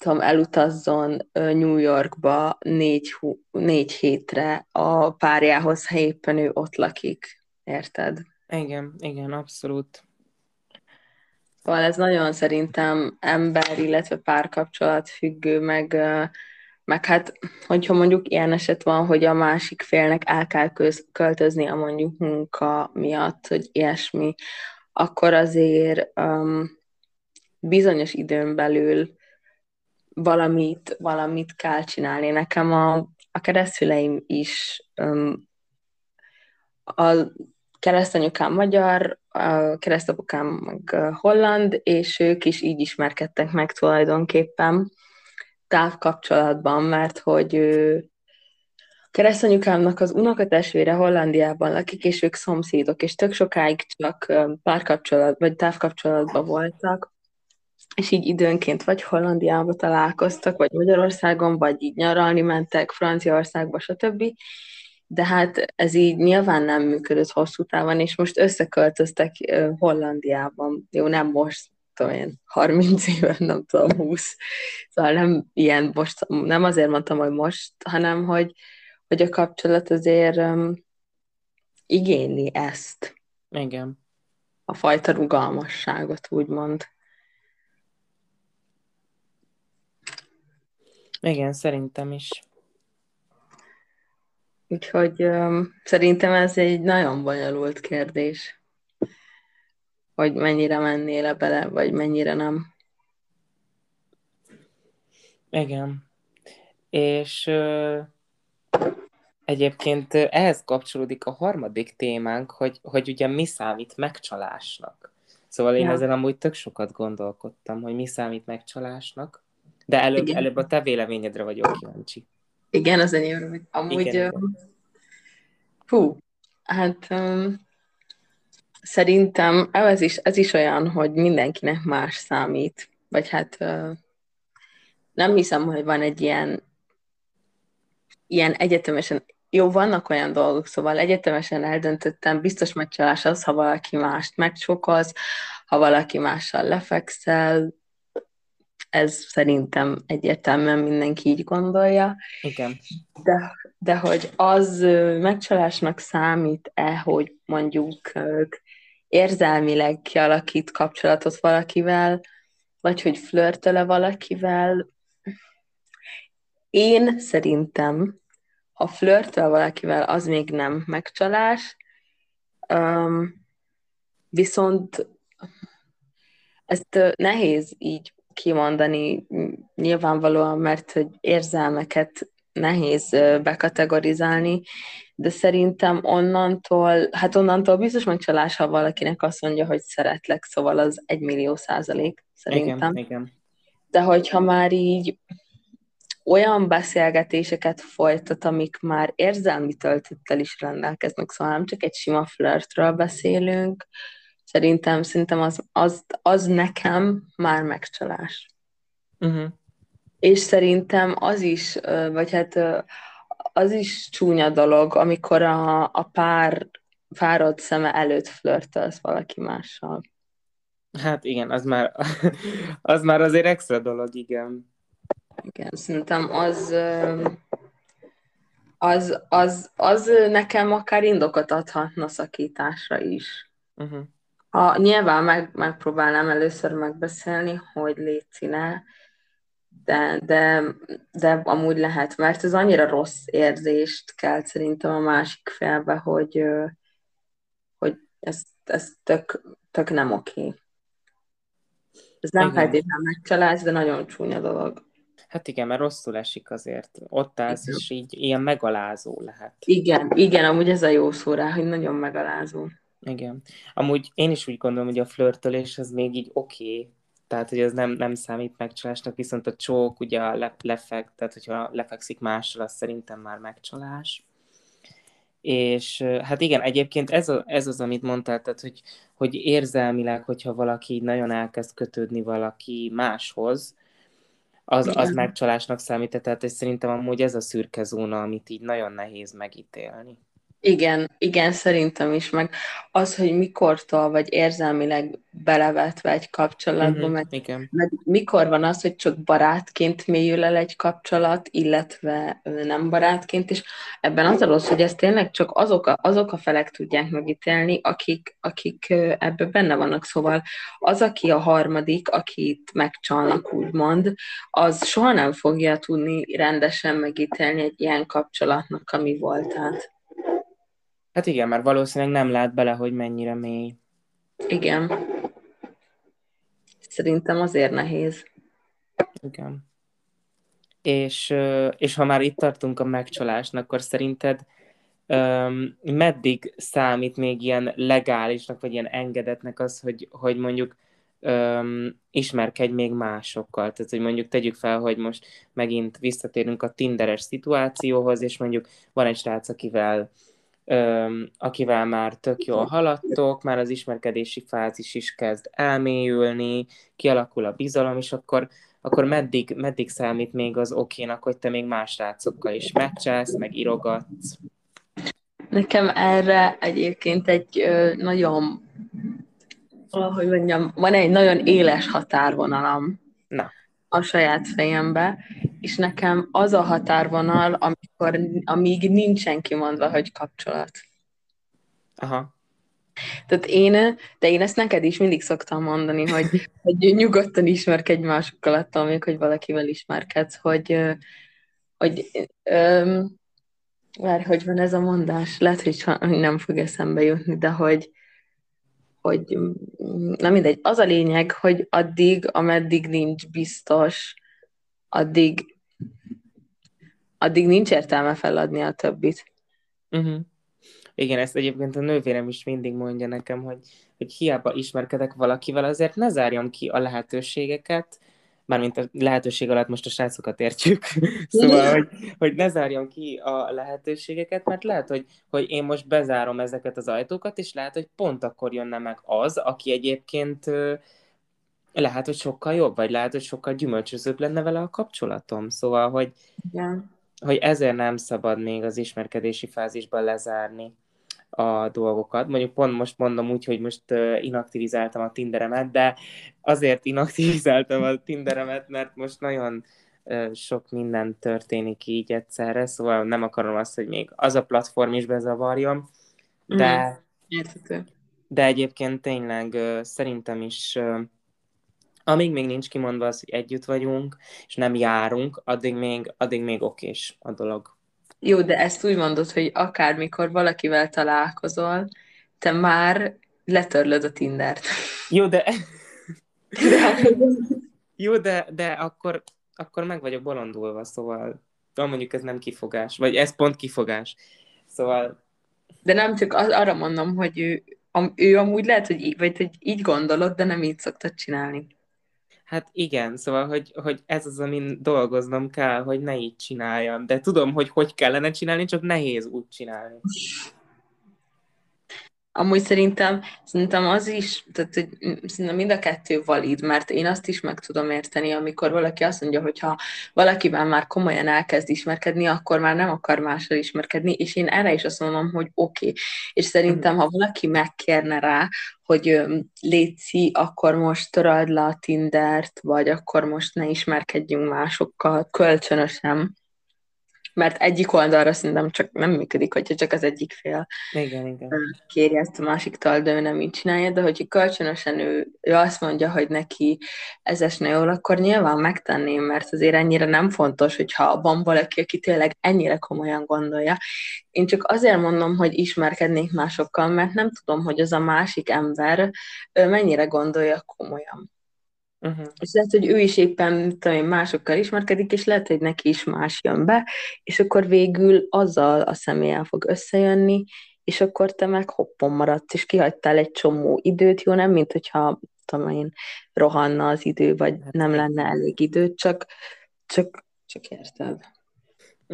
tudom, elutazzon New Yorkba négy, négy hétre a párjához, ha éppen ő ott lakik. Érted? Igen, igen, abszolút. Szóval ez nagyon szerintem ember, illetve párkapcsolat függő, meg, meg hát, hogyha mondjuk ilyen eset van, hogy a másik félnek el kell költözni a mondjuk munka miatt, hogy ilyesmi, akkor azért um, bizonyos időn belül valamit, valamit kell csinálni. Nekem a, a keresztüleim is um, a keresztanyukám magyar, a keresztapukám meg holland, és ők is így ismerkedtek meg tulajdonképpen távkapcsolatban, mert hogy ő, keresztanyukámnak az unokatestvére Hollandiában lakik, és ők szomszédok, és tök sokáig csak párkapcsolat, vagy távkapcsolatban voltak, és így időnként vagy Hollandiába találkoztak, vagy Magyarországon, vagy így nyaralni mentek Franciaországba, stb. De hát ez így nyilván nem működött hosszú távon, és most összeköltöztek Hollandiában. Jó, nem most, tudom én, 30 éve, nem tudom, 20. Szóval nem ilyen most, nem azért mondtam, hogy most, hanem hogy, hogy a kapcsolat azért um, igényli ezt. Igen. A fajta rugalmasságot, úgymond. Igen, szerintem is. Úgyhogy um, szerintem ez egy nagyon bonyolult kérdés, hogy mennyire mennél -e bele, vagy mennyire nem. Igen. És ö, egyébként ehhez kapcsolódik a harmadik témánk, hogy, hogy ugye mi számít megcsalásnak. Szóval én ja. ezen amúgy tök sokat gondolkodtam, hogy mi számít megcsalásnak, de előbb, előbb a te véleményedre vagyok kíváncsi. Igen, az enyémre, hogy amúgy... Igen, igen. Hú, hát um, szerintem ez is, ez is olyan, hogy mindenkinek más számít. Vagy hát uh, nem hiszem, hogy van egy ilyen ilyen egyetemesen, jó, vannak olyan dolgok, szóval egyetemesen eldöntöttem, biztos megcsalás az, ha valaki mást megcsokolsz, ha valaki mással lefekszel, ez szerintem egyértelműen mindenki így gondolja. Igen. De, de hogy az megcsalásnak számít-e, hogy mondjuk érzelmileg kialakít kapcsolatot valakivel, vagy hogy flörtöle valakivel. Én szerintem, ha flörtöl valakivel, az még nem megcsalás, um, viszont ezt nehéz így kimondani nyilvánvalóan, mert hogy érzelmeket nehéz bekategorizálni, de szerintem onnantól, hát onnantól biztos megcsalás, ha valakinek azt mondja, hogy szeretlek, szóval az egy millió százalék szerintem. Igen, igen. De hogyha már így olyan beszélgetéseket folytat, amik már érzelmi töltettel is rendelkeznek, szóval nem csak egy sima flirtről beszélünk, Szerintem, szerintem az, az, az nekem már megcsalás. Uh-huh. És szerintem az is, vagy hát az is csúnya dolog, amikor a, a pár fáradt szeme előtt flörtölsz valaki mással. Hát igen, az már, az már azért extra dolog, igen. Igen, szerintem az, az, az, az nekem akár indokot adhatna szakításra is. Uh-huh. Ha, nyilván meg, megpróbálnám először megbeszélni, hogy létszine, de, de, de amúgy lehet, mert ez annyira rossz érzést kelt szerintem a másik felbe, hogy, hogy ez, ez tök, tök nem oké. Ez nem feltétlenül megcsalás, de nagyon csúnya dolog. Hát igen, mert rosszul esik azért. Ott állsz, igen. és így ilyen megalázó lehet. Igen, igen, amúgy ez a jó szó rá, hogy nagyon megalázó. Igen. Amúgy én is úgy gondolom, hogy a flörtölés az még így oké, okay. tehát hogy ez nem, nem számít megcsalásnak, viszont a csók, ugye a le, lefek, tehát hogyha lefekszik mással, az szerintem már megcsalás. És hát igen, egyébként ez, a, ez az, amit mondtál, tehát hogy, hogy érzelmileg, hogyha valaki nagyon elkezd kötődni valaki máshoz, az, az megcsalásnak számít, tehát hogy szerintem amúgy ez a szürke zóna, amit így nagyon nehéz megítélni. Igen, igen, szerintem is, meg az, hogy mikortól vagy érzelmileg belevetve egy kapcsolatba, uh-huh, meg, igen. meg mikor van az, hogy csak barátként mélyül el egy kapcsolat, illetve nem barátként, és ebben az a rossz, hogy ezt tényleg csak azok a, azok a felek tudják megítélni, akik, akik ebben benne vannak, szóval az, aki a harmadik, akit megcsalnak, úgymond, az soha nem fogja tudni rendesen megítélni egy ilyen kapcsolatnak, ami volt át. Hát igen, mert valószínűleg nem lát bele, hogy mennyire mély. Igen. Szerintem azért nehéz. Igen. És, és ha már itt tartunk a megcsalásnak, akkor szerinted um, meddig számít még ilyen legálisnak, vagy ilyen engedetnek az, hogy, hogy mondjuk um, ismerkedj még másokkal. Tehát, hogy mondjuk tegyük fel, hogy most megint visszatérünk a tinderes szituációhoz, és mondjuk van egy srác, akivel akivel már tök jól haladtok, már az ismerkedési fázis is kezd elmélyülni, kialakul a bizalom, és akkor, akkor meddig, meddig számít még az okénak, hogy te még más rácokkal is meccselsz, meg írogatsz? Nekem erre egyébként egy nagyon ahogy mondjam, van egy nagyon éles határvonalam Na. a saját fejembe, és nekem az a határvonal, amikor, amíg nincsen kimondva, hogy kapcsolat. Aha. Tehát én, de én ezt neked is mindig szoktam mondani, hogy, hogy nyugodtan ismerkedj másokkal attól még, hogy valakivel ismerkedsz, hogy, hogy öm, várj, hogy van ez a mondás, lehet, hogy nem fog eszembe jutni, de hogy, hogy na mindegy, az a lényeg, hogy addig, ameddig nincs biztos, addig addig nincs értelme feladni a többit. Uh-huh. Igen, ezt egyébként a nővérem is mindig mondja nekem, hogy, hogy hiába ismerkedek valakivel, azért ne zárjam ki a lehetőségeket, mármint a lehetőség alatt most a srácokat értjük, szóval, hogy, hogy ne zárjam ki a lehetőségeket, mert lehet, hogy, hogy én most bezárom ezeket az ajtókat, és lehet, hogy pont akkor jönne meg az, aki egyébként lehet, hogy sokkal jobb, vagy lehet, hogy sokkal gyümölcsözőbb lenne vele a kapcsolatom. Szóval, hogy, yeah. hogy ezért nem szabad még az ismerkedési fázisban lezárni a dolgokat. Mondjuk pont most mondom úgy, hogy most inaktivizáltam a Tinderemet, de azért inaktivizáltam a Tinderemet, mert most nagyon sok minden történik így egyszerre, szóval nem akarom azt, hogy még az a platform is bezavarjon, de, mm. de egyébként tényleg szerintem is amíg még nincs kimondva az, hogy együtt vagyunk, és nem járunk, addig még, addig még okés a dolog. Jó, de ezt úgy mondod, hogy akármikor valakivel találkozol, te már letörlöd a Tindert. Jó, de... de... Jó, de, de akkor, akkor meg vagyok bolondulva, szóval de mondjuk ez nem kifogás, vagy ez pont kifogás. Szóval... De nem csak az, arra mondom, hogy ő, ő amúgy lehet, hogy így, vagy hogy így gondolod, de nem így szoktad csinálni. Hát igen, szóval, hogy, hogy ez az, amin dolgoznom kell, hogy ne így csináljam. De tudom, hogy hogy kellene csinálni, csak nehéz úgy csinálni. Amúgy szerintem, szerintem az is, tehát hogy szerintem mind a kettő valid, mert én azt is meg tudom érteni, amikor valaki azt mondja, hogy ha valakivel már komolyan elkezd ismerkedni, akkor már nem akar mással ismerkedni, és én erre is azt mondom, hogy oké. Okay. És szerintem, ha valaki megkérne rá, hogy létszi, akkor most töröld le a Tindert, vagy akkor most ne ismerkedjünk másokkal kölcsönösen, mert egyik oldalra szerintem csak nem működik, hogyha csak az egyik fél igen, igen. kéri ezt a másiktól, de ő nem így csinálja, de hogyha kölcsönösen ő, ő azt mondja, hogy neki ez esne jól, akkor nyilván megtenném, mert azért ennyire nem fontos, hogyha van valaki, aki tényleg ennyire komolyan gondolja. Én csak azért mondom, hogy ismerkednék másokkal, mert nem tudom, hogy az a másik ember mennyire gondolja komolyan. Uh-huh. És lehet, hogy ő is éppen tudom, másokkal ismerkedik, és lehet, hogy neki is más jön be, és akkor végül azzal a személlyel fog összejönni, és akkor te meg hoppon maradsz, és kihagytál egy csomó időt, jó, nem, mint hogyha tudom én, rohanna az idő, vagy hát nem lenne elég idő, csak, csak, csak érted.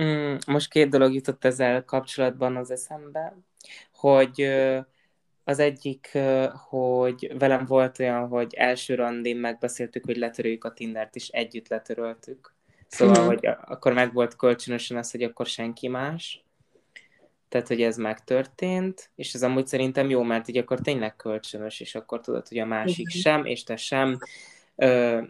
Mm, most két dolog jutott ezzel kapcsolatban az eszembe, hogy az egyik, hogy velem volt olyan, hogy első randin megbeszéltük, hogy letörőjük a Tindert, és együtt letöröltük. Szóval, uh-huh. hogy akkor meg volt kölcsönösen az, hogy akkor senki más. Tehát, hogy ez megtörtént, és ez amúgy szerintem jó, mert így akkor tényleg kölcsönös, és akkor tudod, hogy a másik uh-huh. sem, és te sem. Ö,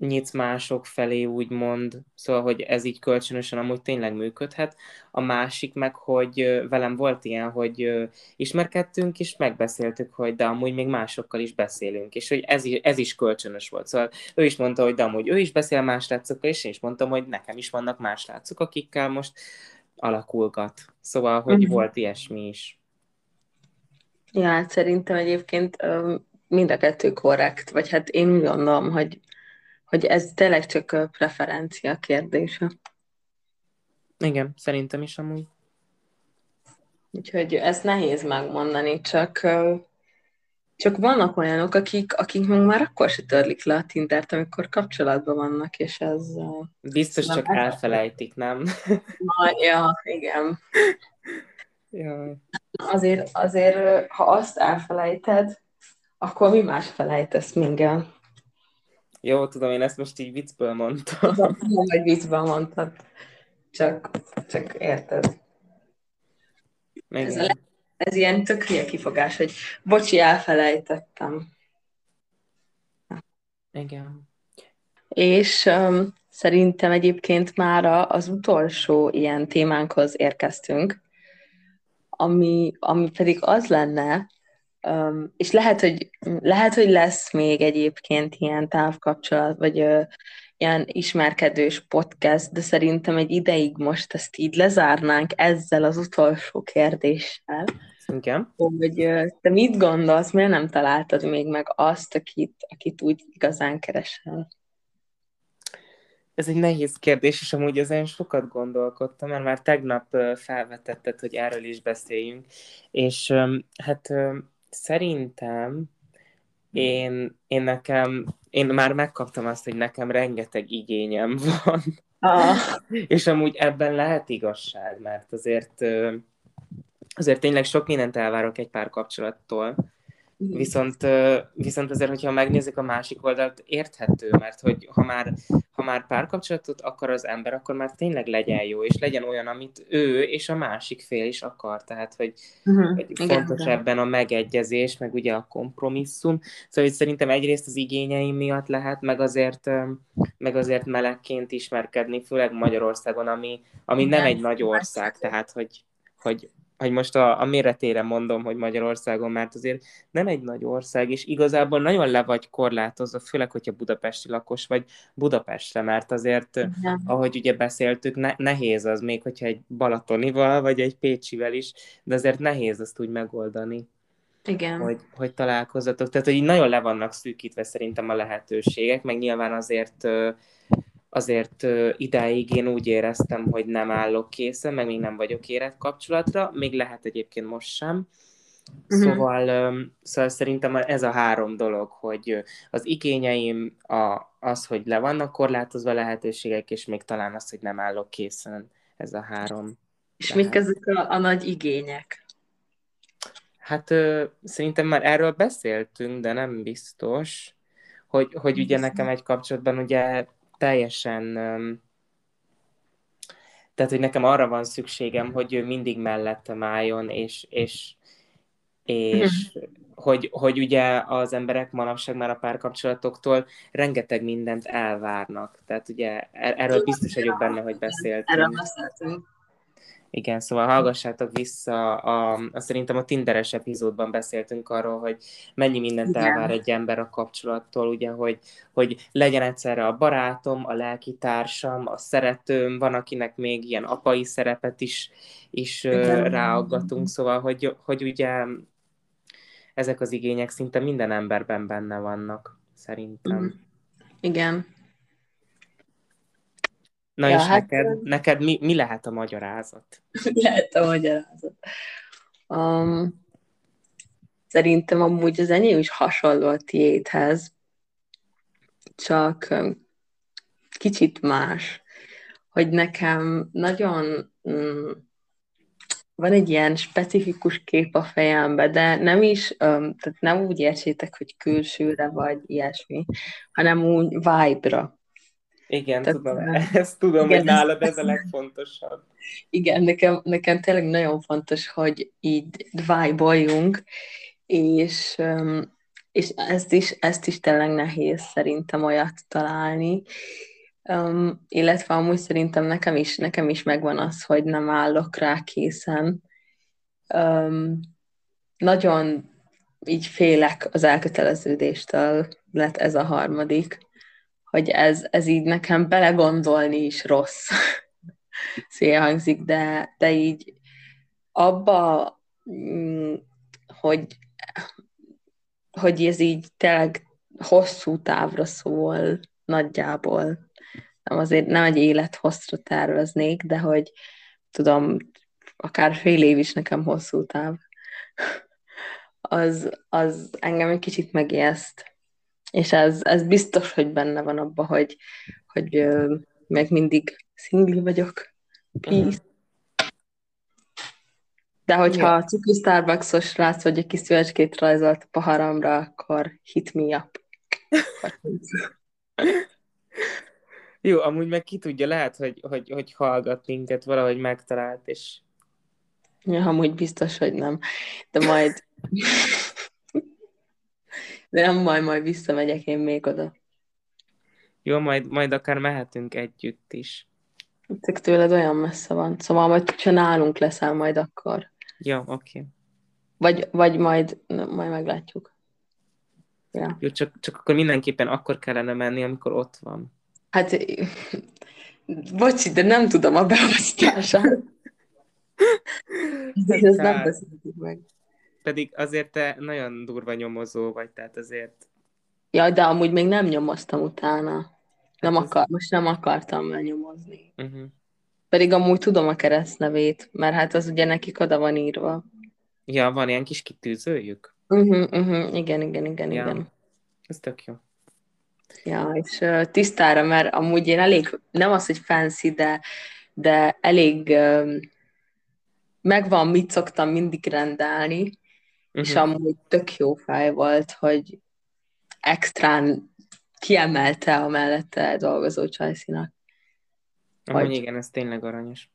nyitsz mások felé, úgymond, szóval, hogy ez így kölcsönösen amúgy tényleg működhet. A másik meg, hogy velem volt ilyen, hogy ismerkedtünk, és megbeszéltük, hogy de amúgy még másokkal is beszélünk, és hogy ez, ez is kölcsönös volt. Szóval ő is mondta, hogy de amúgy ő is beszél más látszokkal, és én is mondtam, hogy nekem is vannak más látszok, akikkel most alakulgat. Szóval, hogy uh-huh. volt ilyesmi is. Ja, hát szerintem egyébként mind a kettő korrekt, vagy hát én úgy gondolom, hogy hogy ez tényleg csak preferencia kérdése. Igen, szerintem is amúgy. Úgyhogy ez nehéz megmondani, csak csak vannak olyanok, akik, akik meg már akkor se törlik le a Tindert, amikor kapcsolatban vannak, és ez... Biztos csak el... elfelejtik, nem? Na, ja, igen. Jaj. Azért, azért, ha azt elfelejted, akkor mi más felejtesz minden? Jó, tudom, én ezt most így viccből mondtam. Nem, hogy viccből mondtad. Csak, csak érted. Ez, a, ez ilyen tök hülye kifogás, hogy bocsi, elfelejtettem. Igen. És um, szerintem egyébként már az utolsó ilyen témánkhoz érkeztünk, ami, ami pedig az lenne, um, és lehet hogy, lehet, hogy lesz még egyébként ilyen távkapcsolat, vagy uh, ilyen ismerkedős podcast, de szerintem egy ideig most ezt így lezárnánk ezzel az utolsó kérdéssel. Igen. Hogy te mit gondolsz, miért nem találtad még meg azt, akit, akit úgy igazán keresel? Ez egy nehéz kérdés, és amúgy ezen sokat gondolkodtam, mert már tegnap felvetetted, hogy erről is beszéljünk, és hát szerintem én, én nekem, én már megkaptam azt, hogy nekem rengeteg igényem van. Ah. és amúgy ebben lehet igazság, mert azért azért tényleg sok mindent elvárok egy pár kapcsolattól, Viszont, viszont azért, hogyha megnézzük a másik oldalt, érthető, mert hogy ha már, ha már párkapcsolatot akar az ember, akkor már tényleg legyen jó, és legyen olyan, amit ő és a másik fél is akar. Tehát, hogy, uh-huh. hogy fontos Igen. ebben a megegyezés, meg ugye a kompromisszum. Szóval hogy szerintem egyrészt az igényeim miatt lehet, meg azért, meg azért melegként ismerkedni, főleg Magyarországon, ami, ami nem egy nagy ország, tehát, hogy, hogy hogy most a, a méretére mondom, hogy Magyarországon, mert azért nem egy nagy ország, és igazából nagyon le vagy korlátozva, főleg, hogyha budapesti lakos vagy Budapestre, mert azért, ja. ahogy ugye beszéltük, ne, nehéz az még, hogyha egy Balatonival, vagy egy Pécsivel is, de azért nehéz azt úgy megoldani. Igen. Hogy, hogy találkozzatok. Tehát, hogy nagyon le vannak szűkítve szerintem a lehetőségek, meg nyilván azért azért idáig én úgy éreztem, hogy nem állok készen, meg még nem vagyok érett kapcsolatra, még lehet egyébként most sem. Uh-huh. Szóval, szóval szerintem ez a három dolog, hogy az igényeim a, az, hogy le vannak korlátozva lehetőségek, és még talán az, hogy nem állok készen, ez a három. És lehet. mik ezek a, a nagy igények? Hát ö, szerintem már erről beszéltünk, de nem biztos, hogy, hogy ugye nekem egy kapcsolatban ugye teljesen tehát, hogy nekem arra van szükségem, hogy ő mindig mellettem álljon, és, és, és mhm. hogy, hogy ugye az emberek manapság már a párkapcsolatoktól rengeteg mindent elvárnak. Tehát ugye er-, erről biztos vagyok benne, hogy beszéltünk. Erről beszéltünk. Igen, szóval hallgassátok vissza, a, a, szerintem a Tinderes epizódban beszéltünk arról, hogy mennyi mindent Igen. elvár egy ember a kapcsolattól, ugye, hogy, hogy legyen egyszerre a barátom, a lelkitársam, a szeretőm, van akinek még ilyen apai szerepet is, is ráaggatunk, szóval, hogy, hogy ugye ezek az igények szinte minden emberben benne vannak, szerintem. Igen, Na ja, és hát, neked, neked mi, mi lehet a magyarázat? Mi lehet a magyarázat? Um, szerintem amúgy az enyém is hasonló a tiédhez, csak um, kicsit más, hogy nekem nagyon um, van egy ilyen specifikus kép a fejembe, de nem is, um, tehát nem úgy értsétek, hogy külsőre vagy ilyesmi, hanem úgy vibe-ra. Igen, Tehát, tudom, ezt tudom, igen, hogy nálad ez a legfontosabb. Igen, nekem, nekem tényleg nagyon fontos, hogy így vibe és, és ezt, is, ezt is tényleg nehéz szerintem olyat találni. Um, illetve amúgy szerintem nekem is, nekem is megvan az, hogy nem állok rá készen. Um, nagyon így félek az elköteleződéstől, lett ez a harmadik hogy ez, ez így nekem belegondolni is rossz. Szél hangzik, de, de így abba, mm, hogy, hogy ez így tényleg hosszú távra szól nagyjából. Nem azért nem egy élet hosszra terveznék, de hogy tudom, akár fél év is nekem hosszú táv. Az, az engem egy kicsit megijeszt. És ez, ez biztos, hogy benne van abban, hogy, hogy uh, meg mindig szingli vagyok. Peace. De hogyha a cuki Starbucksos rác, hogy egy kis szívecskét rajzolt a poharamra, akkor hit me up. Jó, amúgy meg ki tudja, lehet, hogy, hogy, hogy hallgat minket, valahogy megtalált, és... Ja, amúgy biztos, hogy nem. De majd... De nem majd, majd visszamegyek én még oda. Jó, majd, majd akár mehetünk együtt is. Csak tőled olyan messze van. Szóval majd csak nálunk leszel majd akkor. Jó, oké. Okay. Vagy, vagy majd, majd meglátjuk. Ja. Jó, csak, csak akkor mindenképpen akkor kellene menni, amikor ott van. Hát, bocsi, de nem tudom a beosztását. Ez nem beszéltük meg. Pedig azért te nagyon durva nyomozó vagy, tehát azért... Ja, de amúgy még nem nyomoztam utána. Nem hát akar, ez... most nem akartam nyomozni. Uh-huh. Pedig amúgy tudom a keresztnevét, mert hát az ugye nekik oda van írva. Ja, van ilyen kis kitűzőjük? Uh-huh, uh-huh. Igen, igen, igen, ja. igen. Ez tök jó. Ja, és uh, tisztára, mert amúgy én elég, nem az, hogy fancy, de, de elég uh, megvan, mit szoktam mindig rendelni, uh-huh. és amúgy tök jó fáj volt, hogy extrán kiemelte a mellette dolgozó csajszinak. Amúgy hogy... igen, ez tényleg aranyos.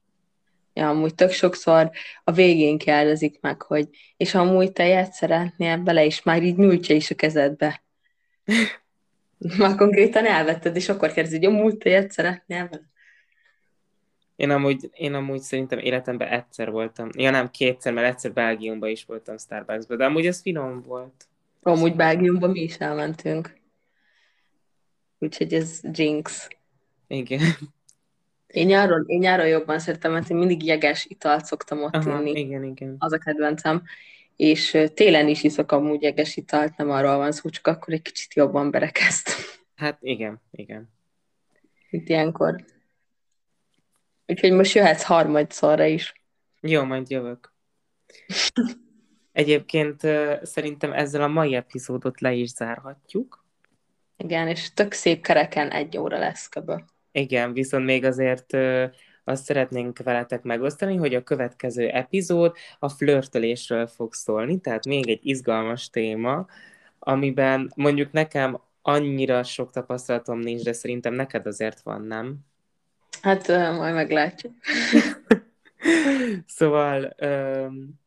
Ja, amúgy tök sokszor a végén kérdezik meg, hogy és amúgy te ilyet szeretnél bele, és már így nyújtja is a kezedbe. már konkrétan elvetted, és akkor kérdezi, hogy amúgy te ilyet szeretnél bele. Én amúgy, én amúgy szerintem életemben egyszer voltam. Ja nem, kétszer, mert egyszer Belgiumban is voltam Starbucksban, de amúgy ez finom volt. Amúgy Belgiumban mi is elmentünk. Úgyhogy ez Jinx. Igen. Én nyáron, én nyáron jobban szeretem, mert én mindig jeges italt szoktam ott Aha, inni. Igen, igen. Az a kedvencem. És télen is iszok amúgy jeges italt, nem arról van szó, csak akkor egy kicsit jobban berekezt. Hát igen, igen. Itt ilyenkor. Úgyhogy most jöhetsz harmadszorra is. Jó, majd jövök. Egyébként szerintem ezzel a mai epizódot le is zárhatjuk. Igen, és tök szép kereken egy óra lesz köbö. Igen, viszont még azért azt szeretnénk veletek megosztani, hogy a következő epizód a flörtölésről fog szólni, tehát még egy izgalmas téma, amiben mondjuk nekem annyira sok tapasztalatom nincs, de szerintem neked azért van, nem? Hát majd meglátjuk. szóval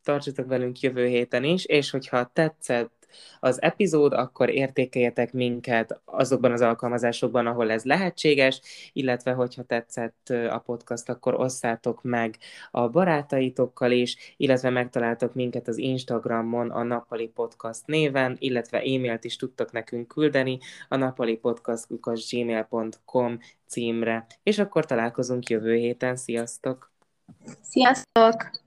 tartsatok velünk jövő héten is, és hogyha tetszett az epizód, akkor értékeljetek minket azokban az alkalmazásokban, ahol ez lehetséges, illetve hogyha tetszett a podcast, akkor osszátok meg a barátaitokkal is, illetve megtaláltok minket az Instagramon a Napali Podcast néven, illetve e-mailt is tudtok nekünk küldeni a napalipodcast.gmail.com címre. És akkor találkozunk jövő héten. Sziasztok! Sziasztok!